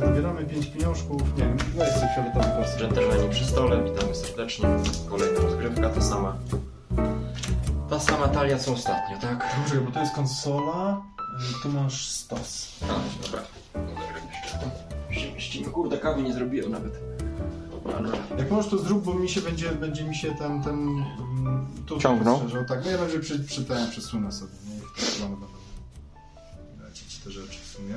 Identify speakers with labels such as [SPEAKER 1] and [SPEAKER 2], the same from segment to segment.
[SPEAKER 1] dobieramy 5 pieniążków. Nie wiem, weź sobie fioletowy kostek.
[SPEAKER 2] Dżentelmeni przy stole, witamy serdecznie. Kolejna rozgrywka, ta sama. Ta sama talia co ostatnio, tak?
[SPEAKER 1] Poczekaj, bo to jest konsola, y, tu masz stos.
[SPEAKER 2] A, dobra. No zagram jeszcze. Ścimy, kurde, kawy nie zrobiłem nawet. Dobra.
[SPEAKER 1] Jak możesz to zrób, bo mi się będzie, będzie mi się ten, ten mm, tu
[SPEAKER 2] Ciągnął?
[SPEAKER 1] Tak, no ja będzie przy, przy ten przesunę sobie, nie? W tą stronę będą lecieć te rzeczy w sumie.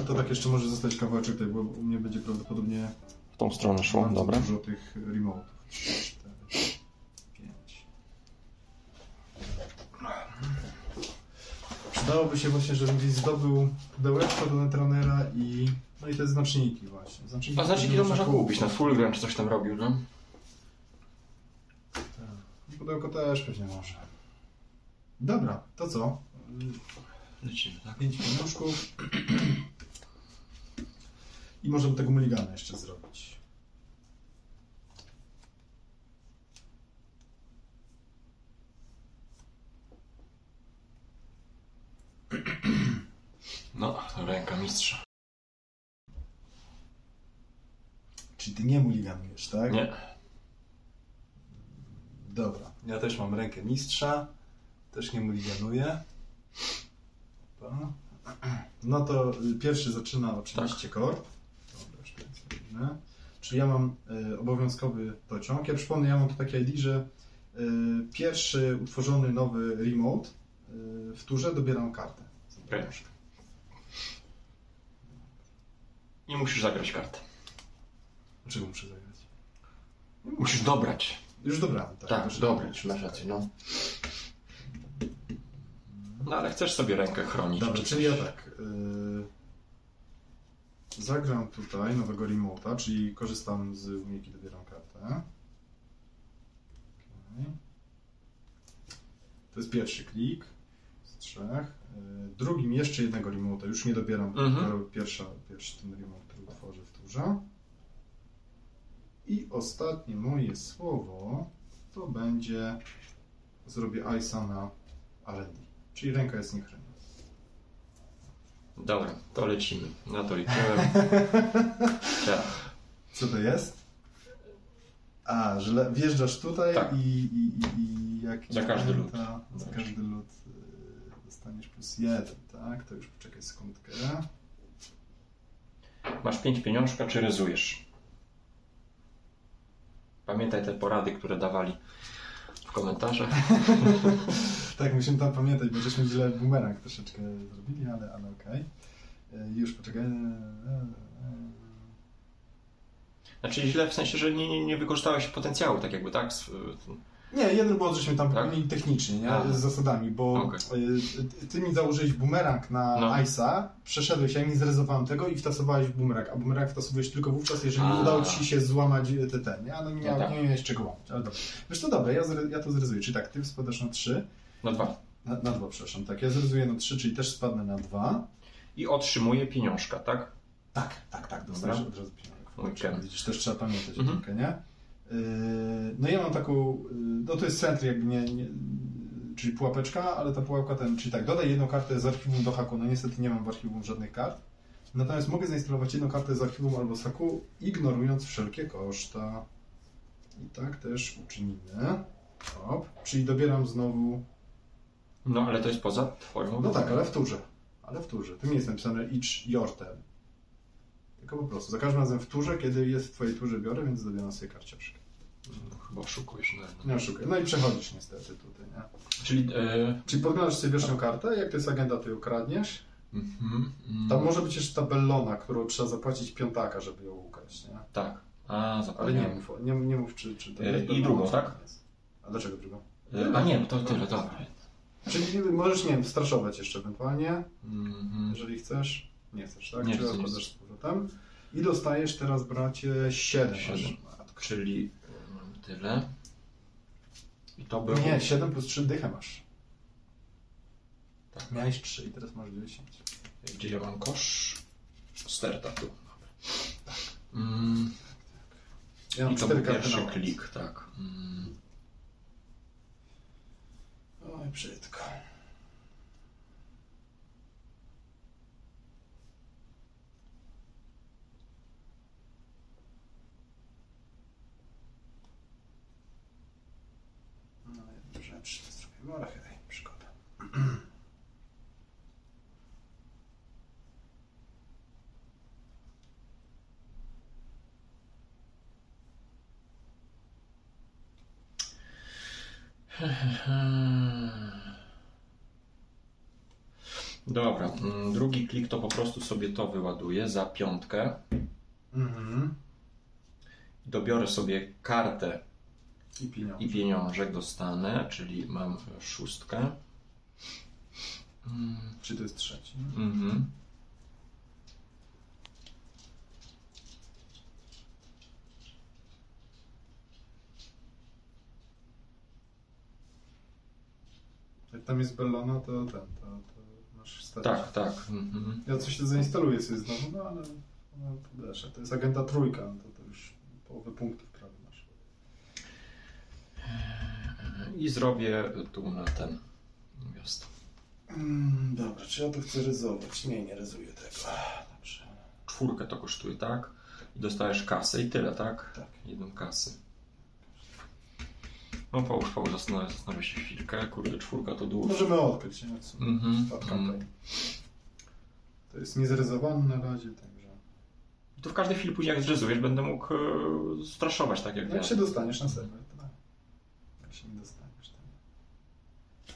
[SPEAKER 1] No to tak jeszcze może zostać kawałeczek tutaj, bo u mnie będzie prawdopodobnie
[SPEAKER 2] W tą stronę szło, dobra.
[SPEAKER 1] dużo tych remote'ów. 3, 4, 5. Przydałoby się właśnie, żebym gdzieś zdobył pudełeczko do Netrunnera i no i te znaczniki właśnie. Znaczniki,
[SPEAKER 2] A znaczniki to można kupić, na Fulgrim czy coś tam robił, no.
[SPEAKER 1] Tak. Pudełko też pewnie może. Dobra, to co?
[SPEAKER 2] Lecimy, tak?
[SPEAKER 1] Pięć pieniążków. I możemy tego muligana jeszcze zrobić.
[SPEAKER 2] No, ręka mistrza.
[SPEAKER 1] Czyli ty nie muliganujesz, tak?
[SPEAKER 2] Nie.
[SPEAKER 1] Dobra. Ja też mam rękę mistrza. Też nie muliganuję. Opa. No to pierwszy zaczyna oczywiście. Dobra, już widzę. Czyli ja mam y, obowiązkowy dociąg. Ja przypomnę, ja mam tu takie ID, że y, pierwszy utworzony nowy remote y, w turze dobieram kartę.
[SPEAKER 2] Okej. I musisz zagrać kartę.
[SPEAKER 1] Dlaczego muszę zagrać?
[SPEAKER 2] Musisz dobrać.
[SPEAKER 1] Już dobrałem, tak?
[SPEAKER 2] Tak,
[SPEAKER 1] Już
[SPEAKER 2] dobrać, masz rację, no. No ale chcesz sobie rękę chronić.
[SPEAKER 1] Dobra,
[SPEAKER 2] czy
[SPEAKER 1] czyli ja tak. Zagram tutaj nowego remote'a, czyli korzystam z umiejętności dobieram kartę. Okej. To jest pierwszy klik z trzech. Yy, drugim jeszcze jednego remote'a, już nie dobieram,
[SPEAKER 2] Mhm.
[SPEAKER 1] pierwsza, pierwszy ten remote, który utworzę w turze. I ostatnie moje słowo to będzie zrobię Ice'a na R&D, czyli ręka jest niechroniona.
[SPEAKER 2] Dobra, to lecimy. Na to liczyłem. Tak.
[SPEAKER 1] Co to jest? A, że le- wjeżdżasz tutaj
[SPEAKER 2] Tak.
[SPEAKER 1] i, i, i, jak
[SPEAKER 2] Za każdy lód.
[SPEAKER 1] Za każdy lód y, dostaniesz plus jeden, tak? To już poczekaj sekundkę.
[SPEAKER 2] Masz pięć pieniążka, czy ryzujesz? Pamiętaj te porady, które dawali w komentarzach.
[SPEAKER 1] tak, musimy tam pamiętać, bo żeśmy źle bumerang troszeczkę zrobili, ale, ale okej. Y, Już poczekaj.
[SPEAKER 2] Znaczy źle w sensie, że nie, nie, nie wykorzystałeś potencjału, tak jakby, tak?
[SPEAKER 1] Nie, jeden błąd, żeśmy tam
[SPEAKER 2] Tak?
[SPEAKER 1] popełnili technicznie, nie? Z zasadami, bo
[SPEAKER 2] Okej.
[SPEAKER 1] y, ty mi założyłeś bumerang na
[SPEAKER 2] No.
[SPEAKER 1] Ice'a, przeszedłeś, ja mi zrezowałem tego i wtasowałeś bumerang, a bumerang wtasowujesz tylko wówczas, jeżeli
[SPEAKER 2] A.
[SPEAKER 1] udało ci się złamać te ten, nie? A no nie,
[SPEAKER 2] No
[SPEAKER 1] miał,
[SPEAKER 2] tak.
[SPEAKER 1] nie miałeś czego łamać, ale dobra. Wiesz to dobra, ja, zre, ja to zrezuję, czyli tak, ty spadasz na 3,
[SPEAKER 2] Na dwa.
[SPEAKER 1] na, na 2 przepraszam, tak, ja zrezuję na 3, czyli też spadnę na 2.
[SPEAKER 2] I otrzymuję pieniążka, tak?
[SPEAKER 1] Tak, tak, tak, dostajesz od razu pieniądze.
[SPEAKER 2] Okej.
[SPEAKER 1] Widzisz, też trzeba pamiętać
[SPEAKER 2] Mhm.
[SPEAKER 1] o tym, nie? Yy, No ja mam taką, yy, no to jest centr jakby nie, nie, czyli pułapeczka, ale ta pułapka ten, czyli tak, dodaj jedną kartę z archiwum do haku, no niestety nie mam w archiwum żadnych kart, natomiast mogę zainstalować jedną kartę z archiwum albo z haku, ignorując wszelkie koszta. I tak też uczynimy. Hop. Czyli dobieram znowu,
[SPEAKER 2] No ale to jest poza twoją...
[SPEAKER 1] no tak, ale w turze, ale w turze, tu nie jest napisane each your turn. Tylko po prostu, za każdym razem w turze, kiedy jest w twojej turze biorę, więc dobieram sobie karciaszkę.
[SPEAKER 2] No, Chyba oszukujesz. No,
[SPEAKER 1] Nie oszukuję. No i przechodzisz niestety tutaj, nie?
[SPEAKER 2] Czyli... E,
[SPEAKER 1] Czyli podglądasz sobie pierwszą kartę, jak to jest agenda, to ją kradniesz.
[SPEAKER 2] mhm, mm,
[SPEAKER 1] Tam może być jeszcze ta bellona, którą trzeba zapłacić piątaka, żeby ją ukraść, nie?
[SPEAKER 2] Tak. A,
[SPEAKER 1] Ale nie mów, nie, nie mów czy, czy to
[SPEAKER 2] E,
[SPEAKER 1] jest
[SPEAKER 2] i drugą, tak?
[SPEAKER 1] nie jest. A dlaczego drugą?
[SPEAKER 2] E, A nie, no to tyle, dobra.
[SPEAKER 1] Czyli możesz, nie wiem, straszować jeszcze ewentualnie,
[SPEAKER 2] Mhm.
[SPEAKER 1] jeżeli chcesz. Nie chcesz, tak?
[SPEAKER 2] Nie
[SPEAKER 1] Czy
[SPEAKER 2] nie
[SPEAKER 1] odkładasz z powrotem. I dostajesz teraz, bracie, 7.
[SPEAKER 2] Siedem. Czyli mam tyle. I to było...
[SPEAKER 1] Nie, 7 plus 3 dychę masz.
[SPEAKER 2] Tak.
[SPEAKER 1] Miałeś 3 i teraz masz 10.
[SPEAKER 2] Gdzie ja mam kosz? Sterta tu. Dobra. Mm,
[SPEAKER 1] Ja mam
[SPEAKER 2] I to
[SPEAKER 1] 4
[SPEAKER 2] był
[SPEAKER 1] karty
[SPEAKER 2] pierwszy
[SPEAKER 1] na
[SPEAKER 2] klik, tak. Mm,
[SPEAKER 1] Oj, brzydko. Ale hej, przygoda.
[SPEAKER 2] Dobra, mm, drugi klik to po prostu sobie to wyładuję za piątkę.
[SPEAKER 1] Mhm.
[SPEAKER 2] Dobiorę sobie kartę
[SPEAKER 1] I pieniądze.
[SPEAKER 2] i pieniążek dostanę, czyli mam szóstkę. Mm,
[SPEAKER 1] Czy to jest trzeci?
[SPEAKER 2] Mhm.
[SPEAKER 1] Jak tam jest Bellona, to ten, to, to masz stać.
[SPEAKER 2] Tak, tak. Mhm.
[SPEAKER 1] Ja coś to zainstaluję sobie znowu, no ale no, to to jest agenta trójka, no to, to już połowę punktów prawie masz.
[SPEAKER 2] I zrobię tu na ten miasto.
[SPEAKER 1] Mm, dobra, czy ja to chcę ryzować? Nie, nie ryzuję tego. Dobrze.
[SPEAKER 2] Czwórkę to kosztuje, tak? I dostajesz kasę i tyle, tak?
[SPEAKER 1] Tak.
[SPEAKER 2] Jedną kasę. No połóż, połóż, zastanawia, zastanawia się chwilkę. Kurde, czwórka to dużo.
[SPEAKER 1] Możemy odkryć, nie? Co?
[SPEAKER 2] Mhm. Mhm.
[SPEAKER 1] tutaj. To jest niezryzowane na razie, także...
[SPEAKER 2] I to w każdej chwili później jak zrezujesz, będę mógł e, straszować tak jak
[SPEAKER 1] Jak
[SPEAKER 2] ja.
[SPEAKER 1] się dostaniesz na serwer, to tak. Jak się nie dostaniesz, to nie.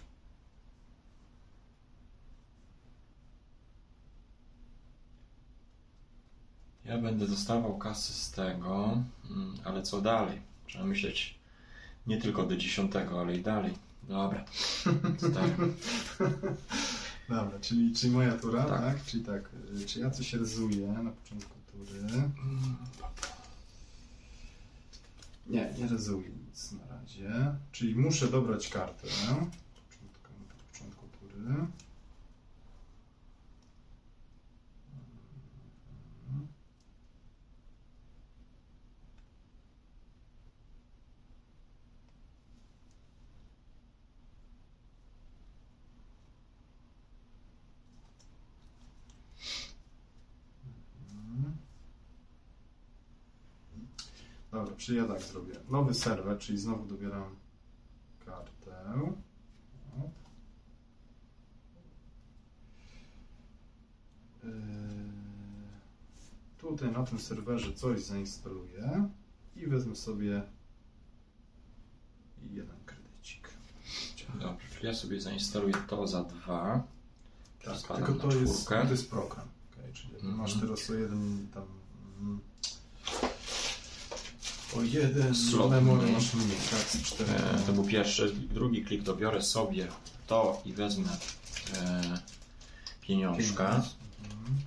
[SPEAKER 2] Ja będę dostawał kasy z tego, mm, ale co dalej? Trzeba myśleć nie tylko do dziesiątego, ale i dalej. Dobra.
[SPEAKER 1] Dobra, czyli, czyli moja tura,
[SPEAKER 2] Tak.
[SPEAKER 1] tak. Czyli tak, y, czy ja coś ryzuję na początku tury? Nie, nie ryzuję nic na razie. Czyli muszę dobrać kartę. Początku, na początku tury. Czyli ja tak zrobię. Nowy serwer, czyli znowu dobieram kartę. Yy, Tutaj na tym serwerze coś zainstaluję i wezmę sobie jeden kredycik.
[SPEAKER 2] Dobrze, czyli ja sobie zainstaluję to za dwa.
[SPEAKER 1] Tak, tylko to jest, to jest program. Okay, czyli
[SPEAKER 2] Mhm.
[SPEAKER 1] masz teraz o jeden tam. mm, O jeden
[SPEAKER 2] Slot
[SPEAKER 1] memory
[SPEAKER 2] mniej.
[SPEAKER 1] masz mniej, tak, z cztery.
[SPEAKER 2] E, to był pierwszy. Drugi klik dobiorę sobie to i wezmę e, pieniążka.
[SPEAKER 1] Pieniądz. Mhm.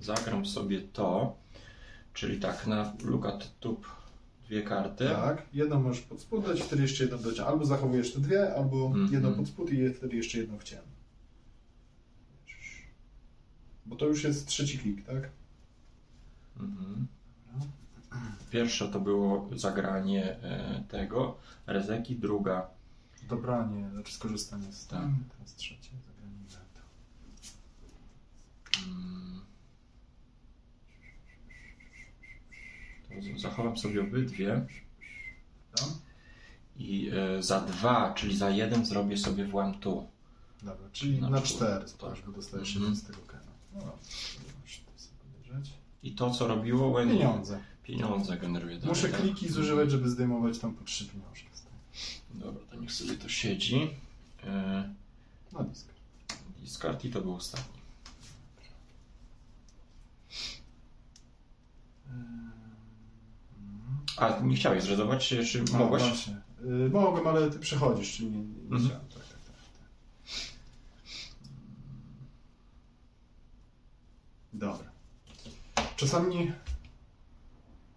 [SPEAKER 2] Zagram sobie to, czyli tak na look at tube dwie karty.
[SPEAKER 1] Tak, jedną możesz pod spód dać, wtedy jeszcze jedną dać. Albo zachowujesz te dwie, albo
[SPEAKER 2] Mhm.
[SPEAKER 1] jedną pod spód i wtedy jeszcze jedną w cień. Bo to już jest trzeci klik, tak?
[SPEAKER 2] Mhm. Pierwsze to było zagranie e, tego, rezeki, druga
[SPEAKER 1] Dobranie, znaczy skorzystanie z
[SPEAKER 2] Tak.
[SPEAKER 1] tym. Teraz trzecie zagranie eventu.
[SPEAKER 2] mm, to zachowam sobie obydwie
[SPEAKER 1] Tam?
[SPEAKER 2] i e, za dwa, czyli za jeden zrobię w włam tu.
[SPEAKER 1] Dobra, czyli
[SPEAKER 2] Na
[SPEAKER 1] na,
[SPEAKER 2] czwórkę,
[SPEAKER 1] cztery
[SPEAKER 2] tak.
[SPEAKER 1] bo dostajesz
[SPEAKER 2] Mhm.
[SPEAKER 1] jeden z tego kena. No możesz tutaj sobie.
[SPEAKER 2] I to, co robiło when
[SPEAKER 1] Pieniądze.
[SPEAKER 2] pieniądze generuje dalej.
[SPEAKER 1] Muszę
[SPEAKER 2] tak?
[SPEAKER 1] kliki zużywać, żeby zdejmować tam po trzy pieniążki.
[SPEAKER 2] Dobra, to niech sobie to siedzi. E,
[SPEAKER 1] Na dysk.
[SPEAKER 2] discard i to był ostatni. A nie chciałeś zredować, czy, czy
[SPEAKER 1] A,
[SPEAKER 2] mogłeś?
[SPEAKER 1] właśnie. Y, mogłem, ale ty przechodzisz, czyli nie, nie
[SPEAKER 2] Mhm.
[SPEAKER 1] chciałem. Tak, tak, tak, tak. Dobra. Czasami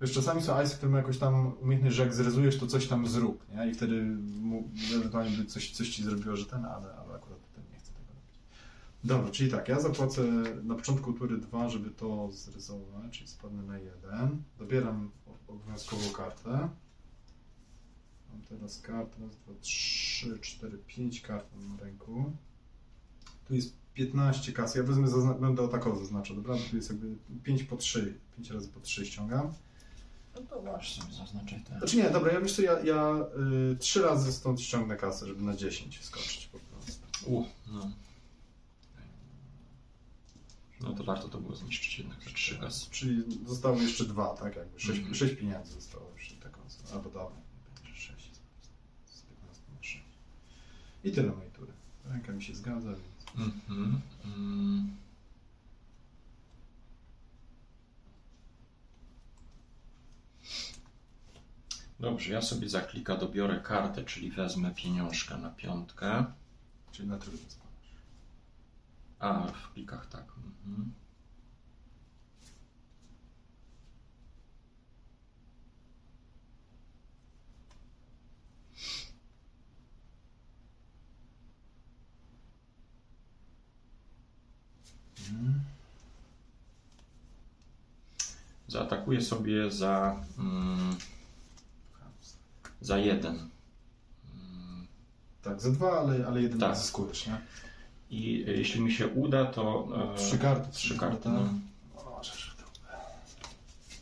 [SPEAKER 1] wiesz, czasami są ice, które mają jakąś tam umiejętność, że jak zrezujesz, to coś tam zrób, nie? I wtedy ewentualnie by coś, coś ci zrobiło, że ten, ale, ale akurat ten nie chcę tego robić. Dobra, czyli tak, ja zapłacę na początku tury 2, żeby to zrezować, czyli spadnę na 1. Dobieram obowiązkową kartę. Mam teraz kartę, raz, dwa, trzy, cztery, pięć kart mam na ręku. Tu jest 15 kas. Ja wezmę, będę o taką zaznaczał, dobra? Tu jest jakby 5 po 3, 5 razy po 3 ściągam.
[SPEAKER 2] No to właśnie sobie zaznaczaj te.
[SPEAKER 1] Znaczy nie, dobra, ja co, ja, ja y, 3 razy stąd ściągnę kasę, żeby na 10 skoczyć po prostu.
[SPEAKER 2] U, no. No to warto to było zniszczyć jednak za trzy kasy.
[SPEAKER 1] Czyli zostało jeszcze dwa, tak? Jakby 6,
[SPEAKER 2] Mhm.
[SPEAKER 1] sześć pieniędzy zostało jeszcze taką Albo dobra, będzie 6 z 15 na 6. I tyle mojej tury. Ręka mi się zgadza, więc...
[SPEAKER 2] Mhm. Mm. Dobrze, ja sobie za klika dobiorę kartę, czyli wezmę pieniążka na piątkę.
[SPEAKER 1] Czyli na trójkę.
[SPEAKER 2] A, w klikach tak. Mhm. Zaatakuję sobie za, mm, za jeden. Mm,
[SPEAKER 1] Tak, za dwa, ale, ale jeden
[SPEAKER 2] Tak.
[SPEAKER 1] zyskujesz, nie?
[SPEAKER 2] I e, jeśli mi się uda, to. e,
[SPEAKER 1] Trzy karty.
[SPEAKER 2] Trzy karty. No.
[SPEAKER 1] O.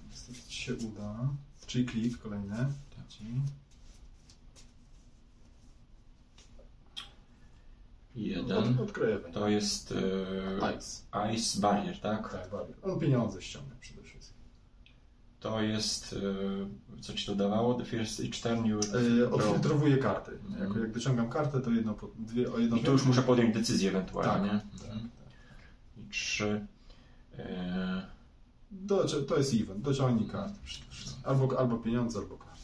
[SPEAKER 1] Niestety ci się uda. Czyli klik kolejny.
[SPEAKER 2] Tak.
[SPEAKER 1] Od,
[SPEAKER 2] jeden.
[SPEAKER 1] odkryję.
[SPEAKER 2] To jest e,
[SPEAKER 1] Ice.
[SPEAKER 2] Ice Barrier, tak?
[SPEAKER 1] Tak, bardziej. On pieniądze ściąga przede.
[SPEAKER 2] To jest. e, Co ci to dawało? The first each turn you.
[SPEAKER 1] Yy, odfiltrowuję karty.
[SPEAKER 2] Mhm.
[SPEAKER 1] Jak, jak dociągam kartę, to jedno po, dwie, o jedno
[SPEAKER 2] I tu już muszę podjąć decyzję ewentualnie.
[SPEAKER 1] Tak,
[SPEAKER 2] nie?
[SPEAKER 1] tak,
[SPEAKER 2] Mhm.
[SPEAKER 1] tak.
[SPEAKER 2] I trzy. E,
[SPEAKER 1] Do, to jest event, dociągnij kartę. Albo, albo pieniądze, albo karty.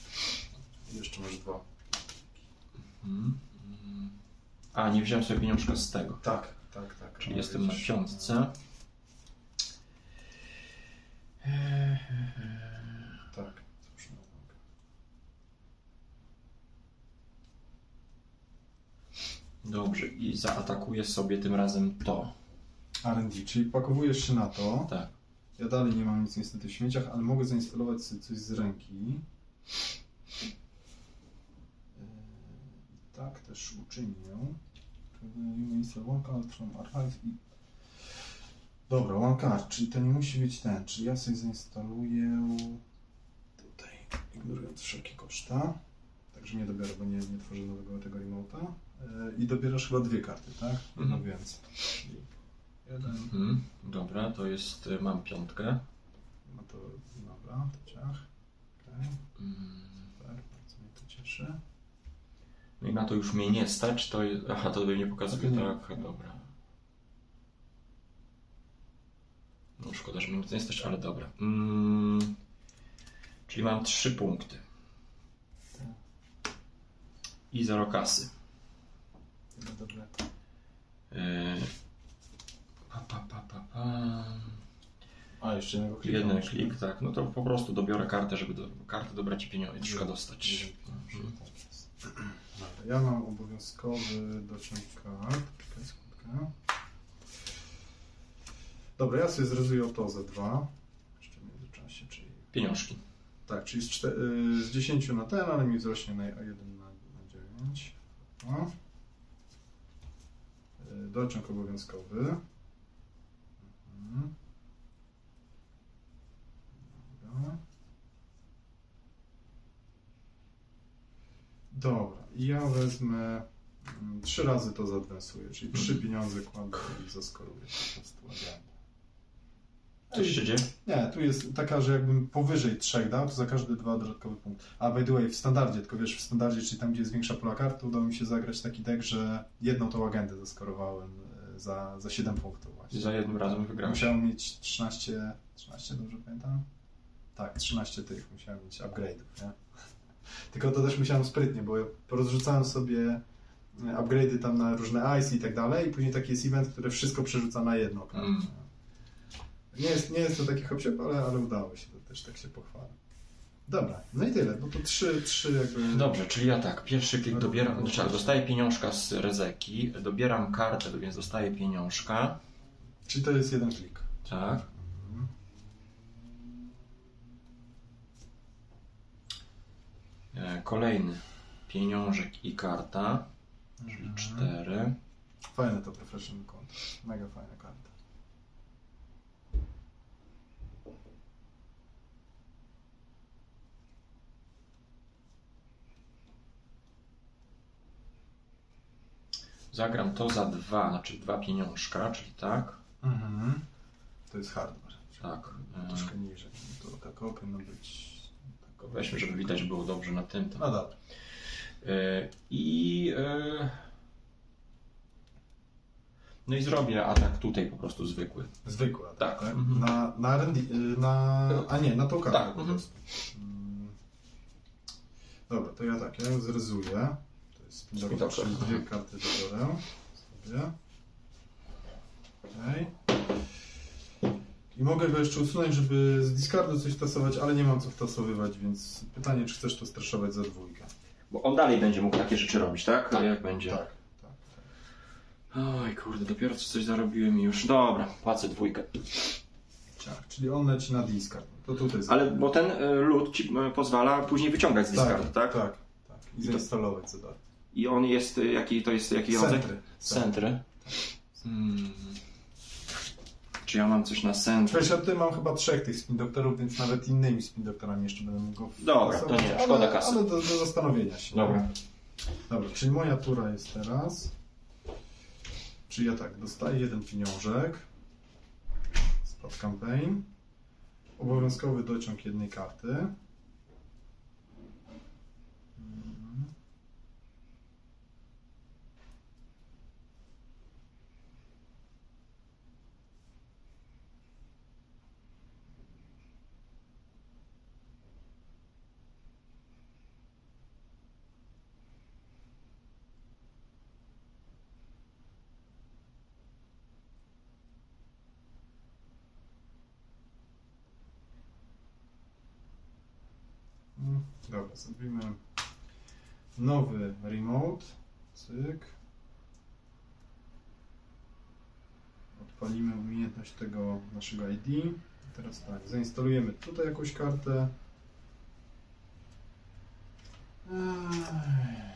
[SPEAKER 1] Jeszcze masz dwa.
[SPEAKER 2] mm, mm. A, nie wziąłem sobie pieniążka z tego.
[SPEAKER 1] Tak, tak, tak.
[SPEAKER 2] Czyli
[SPEAKER 1] No,
[SPEAKER 2] jestem na piątce.
[SPEAKER 1] Tak. Cóż, no, tak.
[SPEAKER 2] Dobrze, i zaatakuję sobie tym razem to.
[SPEAKER 1] R&D, czyli pakowujesz się na to.
[SPEAKER 2] Tak.
[SPEAKER 1] Ja dalej nie mam nic niestety w śmieciach, ale mogę zainstalować sobie coś z ręki. I tak też uczynię. You install one card from archive i... Dobra, one card, czyli to nie musi być ten, czyli ja sobie zainstaluję tutaj, ignorując wszelkie koszta. Także nie dobiorę, bo nie, nie tworzę nowego tego remote'a. Yy, I dobierasz chyba dwie karty, tak?
[SPEAKER 2] Mhm.
[SPEAKER 1] więcej. Czyli jeden,
[SPEAKER 2] Mhm. Dobra, to jest. y, Mam piątkę.
[SPEAKER 1] no to dobra, to ciach.
[SPEAKER 2] Mm.
[SPEAKER 1] Tak, bardzo mnie to cieszy.
[SPEAKER 2] No i na to już mnie nie stać, to. Aha, to nie pokazuje, tak, dobra. No szkoda, że nie stać, ale dobra. Mm. Czyli mam trzy punkty. I zero kasy.
[SPEAKER 1] No dobra.
[SPEAKER 2] Yy. Pa, pa, pa, pa, pa.
[SPEAKER 1] A, jeszcze jednego klika.
[SPEAKER 2] Jeden
[SPEAKER 1] muszę,
[SPEAKER 2] klik,
[SPEAKER 1] tak?
[SPEAKER 2] tak. No to po prostu dobiorę kartę, żeby do, kartę dobrać i pieniążka dostać.
[SPEAKER 1] Jeden klik,
[SPEAKER 2] Mhm.
[SPEAKER 1] tak jest. Ja mam obowiązkowy dociąg kart. Czekaj sekundkę. Dobra, ja sobie zrezuję to za dwa. Jeszcze w międzyczasie, czyli...
[SPEAKER 2] Pieniążki.
[SPEAKER 1] Tak, czyli z, czte- y, z 10 na ten, ale mi wzrośnie na 1 na, na 9. O. Y, Dociąg obowiązkowy. Mhm. Dobra. Dobra, i ja wezmę mm, trzy razy to zadwensuję, czyli trzy
[SPEAKER 2] Mhm.
[SPEAKER 1] pieniądze kładę i zaskoruję po prostu.
[SPEAKER 2] Coś się dzieje?
[SPEAKER 1] Nie, tu jest taka, że jakbym powyżej trzech dał, to za każdy dwa dodatkowe punkty. A by the way, w standardzie, tylko wiesz, w standardzie, czyli tam, gdzie jest większa pula kart, to udało mi się zagrać taki deck, że jedną tą agendę zaskorowałem e, za, za 7 punktów właśnie.
[SPEAKER 2] Za jednym razem wygrałem.
[SPEAKER 1] Musiałem mieć 13, 13 dobrze pamiętam? Tak, 13 tych musiałem mieć upgrade'ów, nie? Tylko to też musiałem sprytnie, bo ja porozrzucałem sobie e, upgrade'y tam na różne ice i tak dalej i później taki jest event, który wszystko przerzuca na jedno.
[SPEAKER 2] Mm.
[SPEAKER 1] Nie jest, nie jest to taki hopsiep, ale, ale udało się, to też tak się pochwalę. Dobra, no i tyle, bo to trzy, trzy jakby...
[SPEAKER 2] Dobrze, czyli ja tak, pierwszy klik dobieram, znaczy dostaję pieniążka z rezeki, dobieram kartę, więc dostaję pieniążka,
[SPEAKER 1] Czyli to jest jeden klik.
[SPEAKER 2] tak,
[SPEAKER 1] Mhm.
[SPEAKER 2] e, kolejny pieniążek i karta, czyli
[SPEAKER 1] Mhm.
[SPEAKER 2] cztery,
[SPEAKER 1] Fajne to Professional Counter. Mega fajna karta.
[SPEAKER 2] Zagram to za dwa, znaczy dwa pieniążka, czyli tak.
[SPEAKER 1] Mhm. To jest hardware.
[SPEAKER 2] Tak. e,
[SPEAKER 1] Troszkę niżej. To tak powinno być. Tak,
[SPEAKER 2] Weźmy, żeby widać było dobrze na tym.
[SPEAKER 1] No dobra.
[SPEAKER 2] E, I. e, No i zrobię atak tutaj po prostu zwykły.
[SPEAKER 1] Zwykła,
[SPEAKER 2] Tak.
[SPEAKER 1] tak?
[SPEAKER 2] Mhm.
[SPEAKER 1] Na, na, R&D, y, na... A nie, na tą kartę
[SPEAKER 2] Tak,
[SPEAKER 1] po
[SPEAKER 2] mhm.
[SPEAKER 1] prostu. Mm. Dobra, to ja tak, ja zrezuję. To jest czyli dwie karty wybiorę sobie. Okej. I mogę go jeszcze usunąć, żeby z discardu coś tasować, ale nie mam co wtasowywać, więc pytanie, czy chcesz to straszować za dwójkę?
[SPEAKER 2] Bo on dalej będzie mógł takie rzeczy robić, tak?
[SPEAKER 1] Tak,
[SPEAKER 2] Jak będzie?
[SPEAKER 1] Tak, tak.
[SPEAKER 2] Oj, kurde, dopiero co coś zarobiłem i już. Dobra, płacę dwójkę.
[SPEAKER 1] tak. Czyli on leci na discard. To tutaj
[SPEAKER 2] Ale bo ten e, lód ci e, pozwala później wyciągać z discardu, tak?
[SPEAKER 1] Tak, tak. I
[SPEAKER 2] I to-
[SPEAKER 1] zainstalować za darmo.
[SPEAKER 2] I on jest, jaki to jest, jaki rodzaj?
[SPEAKER 1] Centry.
[SPEAKER 2] Centry. Hmm. Czy ja mam coś na centry?
[SPEAKER 1] Wiesz, ja tutaj mam chyba trzech tych spin doktorów, więc nawet innymi spin doktorami jeszcze będę mógł go
[SPEAKER 2] Dobra, to nie, szkoda
[SPEAKER 1] ale,
[SPEAKER 2] kasy.
[SPEAKER 1] Ale do, do zastanowienia się.
[SPEAKER 2] Dobra.
[SPEAKER 1] Dobra, czyli moja tura jest teraz. Czyli ja tak, dostaję jeden pieniążek. Spad campaign. Obowiązkowy dociąg jednej karty. Mhm. Mm, Dobra, zrobimy nowy remote. Cyk. Odpalimy umiejętność tego naszego ID. I Teraz tak, zainstalujemy tutaj jakąś kartę. Ech.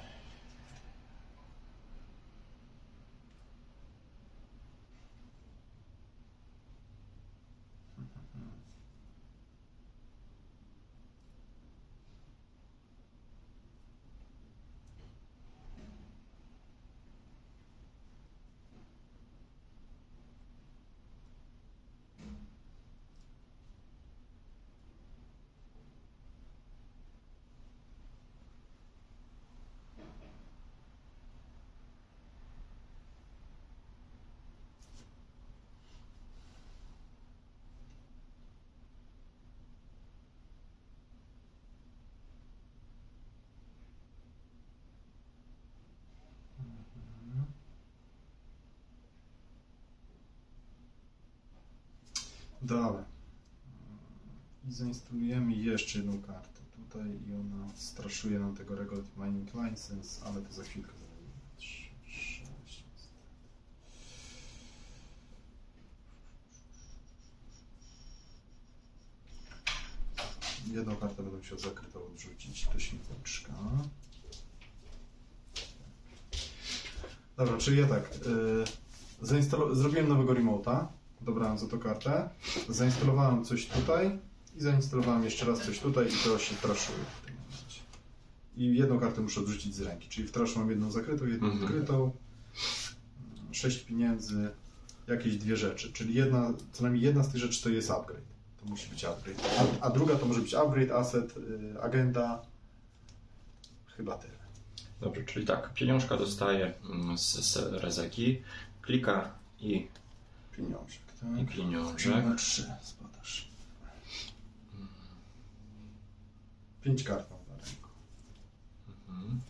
[SPEAKER 1] Dobra. I zainstalujemy jeszcze jedną kartę tutaj i ona straszuje nam tego Regulate Mining License, ale to za chwilkę zrobimy. 3, 6, Jedną kartę będę musiał zakrytą odrzucić do śmietniczka. Dobra, czyli ja tak. Yy, zrobiłem nowego remota. Dobrałem za to kartę. Zainstalowałem coś tutaj i zainstalowałem jeszcze raz coś tutaj i to się traszuje w tym momencie. I jedną kartę muszę odrzucić z ręki. Czyli w traszu mam jedną zakrytą, jedną
[SPEAKER 2] Mhm.
[SPEAKER 1] odkrytą. Sześć pieniędzy, jakieś dwie rzeczy. Czyli jedna, co najmniej jedna z tych rzeczy to jest upgrade. To musi być upgrade. A, a druga to może być upgrade, asset, y, agenda. Chyba tyle.
[SPEAKER 2] Dobrze, czyli tak, pieniążka dostaje mm, z, z rezeki, klika i,
[SPEAKER 1] Pieniążek,
[SPEAKER 2] i
[SPEAKER 1] tak?
[SPEAKER 2] pieniążek.
[SPEAKER 1] Trzy spadasz. Pięć kart mam na ręku.
[SPEAKER 2] Mhm.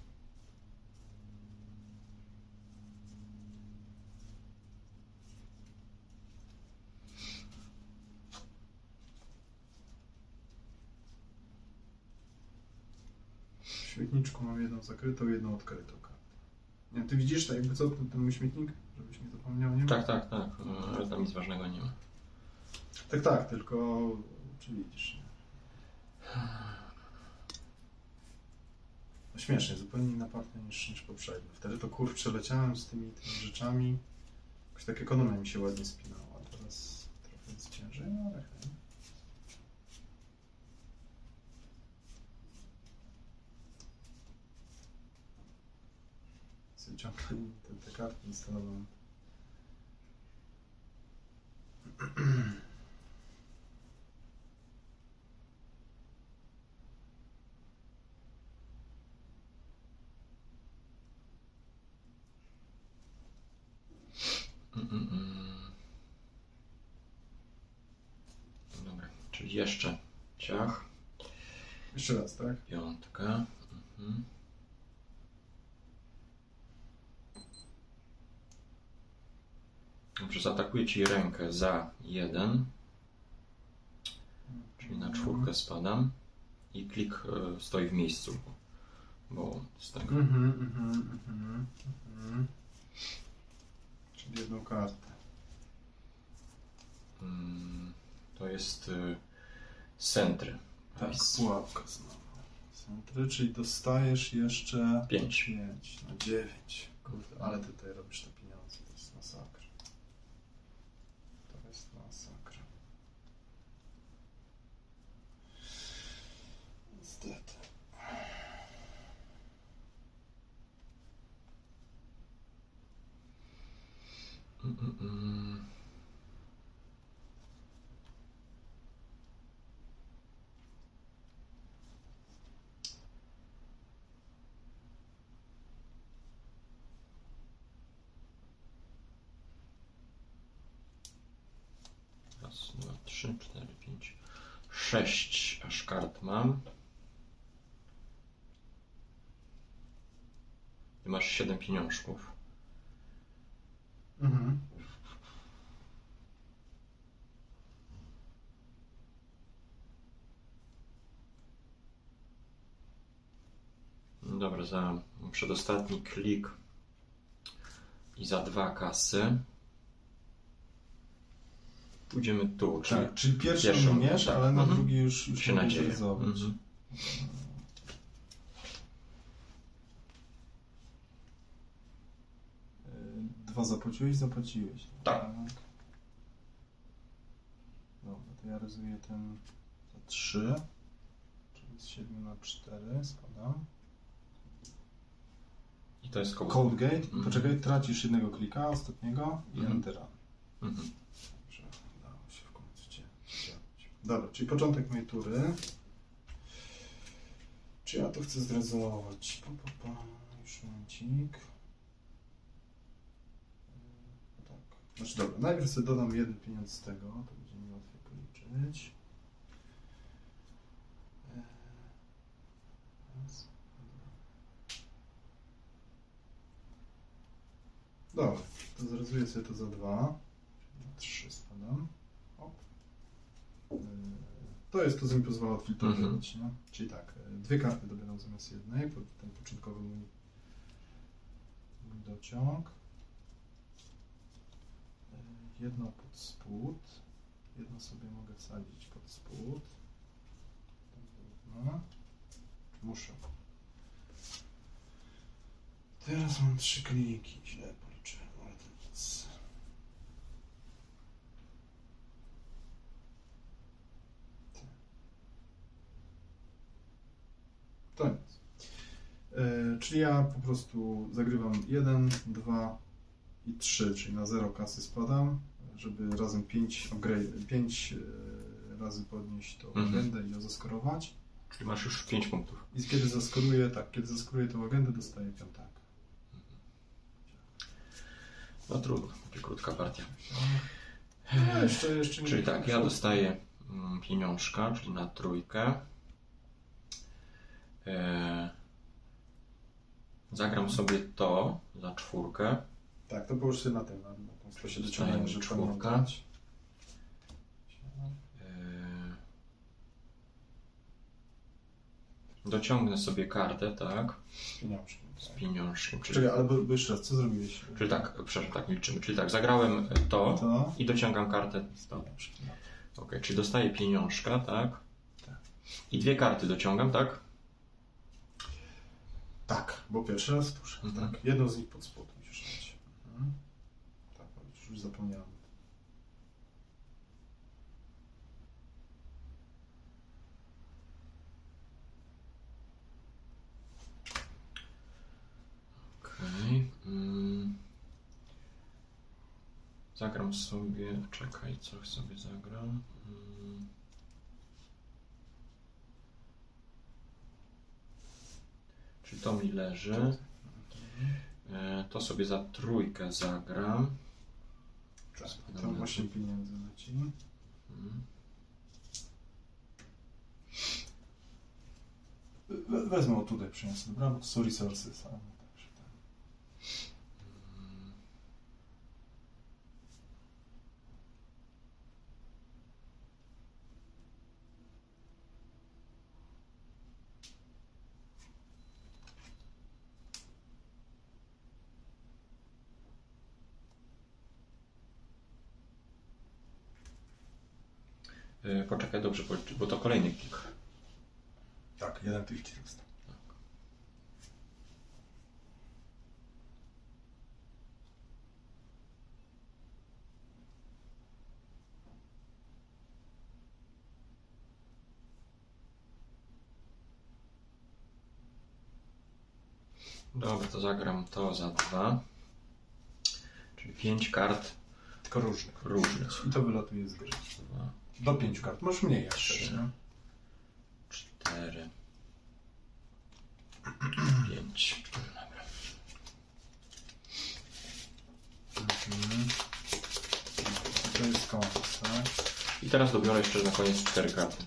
[SPEAKER 1] W śmietniczku mam jedną zakrytą, jedną odkrytą. Nie, ty widzisz tak jakby co ten, ten mój śmietnik? Żebyś nie zapomniał, nie?
[SPEAKER 2] Tak, tak, tak, e, ale tam nic ważnego nie ma.
[SPEAKER 1] Tak, tak, tylko czy widzisz? Nie? śmiesznie, zupełnie inna partia niż, niż poprzednio. Wtedy to kurczę leciałem z tymi, tymi rzeczami. Jakoś tak ekonomia mi się ładnie spinała. Teraz trochę jest ciężej, ale hej. Ciągle te, te karty instalowałem.
[SPEAKER 2] Dobra, czyli jeszcze ciach,
[SPEAKER 1] Jeszcze raz, tak?
[SPEAKER 2] piątka. Mhm. Dobrze, zaatakuję ci rękę za jeden, czyli na czwórkę spadam i klik e, stoi w miejscu, bo z tego.
[SPEAKER 1] Mhm, mhm, mhm, mhm. Czyli jedną kartę.
[SPEAKER 2] Mm, to jest y, centry.
[SPEAKER 1] Tak,
[SPEAKER 2] Ice.
[SPEAKER 1] pułapka znowu. Centry, czyli dostajesz jeszcze
[SPEAKER 2] Pięć.
[SPEAKER 1] 5 na 9. Kurde, ale ty tutaj robisz te pieniądze, to jest masakra. To jest masakra. Niestety.
[SPEAKER 2] Mm, mm, mm. Raz, dwa, trzy, cztery, pięć, sześć aż kart mam. Ty masz siedem pieniążków.
[SPEAKER 1] Mhm.
[SPEAKER 2] Dobra, za przedostatni klik i za dwa kasy pójdziemy tu, czyli
[SPEAKER 1] Tak, czyli pierwszy
[SPEAKER 2] pierwszą,
[SPEAKER 1] umiesz,
[SPEAKER 2] tak.
[SPEAKER 1] ale na
[SPEAKER 2] Mhm.
[SPEAKER 1] drugi już, już
[SPEAKER 2] się
[SPEAKER 1] realizować.
[SPEAKER 2] Mhm.
[SPEAKER 1] Y, Dwa zapłaciłeś, zapłaciłeś.
[SPEAKER 2] Tak.
[SPEAKER 1] Dobra, to ja ryzuję ten za 3, czyli z 7 na 4 spadam.
[SPEAKER 2] i to jest koło.
[SPEAKER 1] Cold Gate,
[SPEAKER 2] Mhm.
[SPEAKER 1] poczekaj, tracisz jednego klika, ostatniego i
[SPEAKER 2] Mhm.
[SPEAKER 1] Entera.
[SPEAKER 2] Mhm.
[SPEAKER 1] Dobrze, udało się w końcu cię działać. Dobra, czyli początek mojej tury. Czy ja to chcę zrealizować? Pa, pa, pa. Już momencik. Yy, Tak. Znaczy dobra, najpierw sobie dodam jeden pieniądz z tego, to będzie mi łatwiej policzyć. Dwa. Dobra, to zrealizuję sobie to za dwa. Na trzy spadam. To jest to, co mi pozwala odfiltrować, nie? Czyli tak, dwie karty dobieram zamiast jednej, ten początkowy mój, dociąg. Yy, Jedno pod spód, jedno sobie mogę wsadzić pod spód. Dobra. Muszę. Teraz mam trzy kliki, źle policzyłem, ale to nic. To nic. E, czyli ja po prostu zagrywam 1, 2 i 3, czyli na 0 kasy spadam, żeby razem 5 pięć e, razy podnieść tą
[SPEAKER 2] Mhm.
[SPEAKER 1] agendę i ją zaskorować.
[SPEAKER 2] Czyli masz już 5 punktów.
[SPEAKER 1] I kiedy zaskoruję, tak, kiedy zaskoruję tą agendę, dostaję piątak.
[SPEAKER 2] No trudno, będzie krótka partia.
[SPEAKER 1] No, jeszcze, jeszcze nie
[SPEAKER 2] Czyli tak, ja dostaję mm, pieniążka, czyli na trójkę. E, zagram sobie to za czwórkę.
[SPEAKER 1] Tak, to połóż sobie na tym, na, na tą
[SPEAKER 2] czwórka.
[SPEAKER 1] pamiętać.
[SPEAKER 2] E, dociągnę sobie kartę, tak,
[SPEAKER 1] Z pieniążkiem.
[SPEAKER 2] z
[SPEAKER 1] Tak.
[SPEAKER 2] pieniążkiem. Czyli,
[SPEAKER 1] Czekaj, ale bo, bo jeszcze raz, co zrobiłeś?
[SPEAKER 2] czyli tak, przepraszam, tak liczymy. Czyli tak, zagrałem to
[SPEAKER 1] To?
[SPEAKER 2] i dociągam kartę z to.
[SPEAKER 1] Dobrze. no.
[SPEAKER 2] Ok, czyli dostaję pieniążka, tak?
[SPEAKER 1] Tak.
[SPEAKER 2] I dwie karty dociągam, tak?
[SPEAKER 1] Bo pierwszy raz tuszę.
[SPEAKER 2] Mhm.
[SPEAKER 1] Tak, jedną z nich pod spód musisz dać. Mhm. Tak, już- zapomniałem.
[SPEAKER 2] Okej. Mm. Zagram sobie. Czekaj, co sobie zagram. Mm. Czyli to mi leży. E, To sobie za trójkę zagram.
[SPEAKER 1] Tam
[SPEAKER 2] na
[SPEAKER 1] 8 pieniędzy leci. We- Wezmę tutaj przyniosę, dobra? Bo to są resources. A, no, także tak.
[SPEAKER 2] Mm. E, Poczekaj, dobrze, bo- bo to kolejny klik.
[SPEAKER 1] Tak, jeden ci został.
[SPEAKER 2] Dobra, to zagram to za dwa. Czyli pięć kart
[SPEAKER 1] Tylko różnych.
[SPEAKER 2] różnych.
[SPEAKER 1] I to wylatuje z gry.
[SPEAKER 2] Dwa,
[SPEAKER 1] Do 5 kart. Masz mniej jak
[SPEAKER 2] Trzy.
[SPEAKER 1] chcesz, nie?
[SPEAKER 2] cztery, pięć. Dobra.
[SPEAKER 1] Mhm. To jest koniec, tak?
[SPEAKER 2] I teraz dobiorę jeszcze na koniec cztery karty.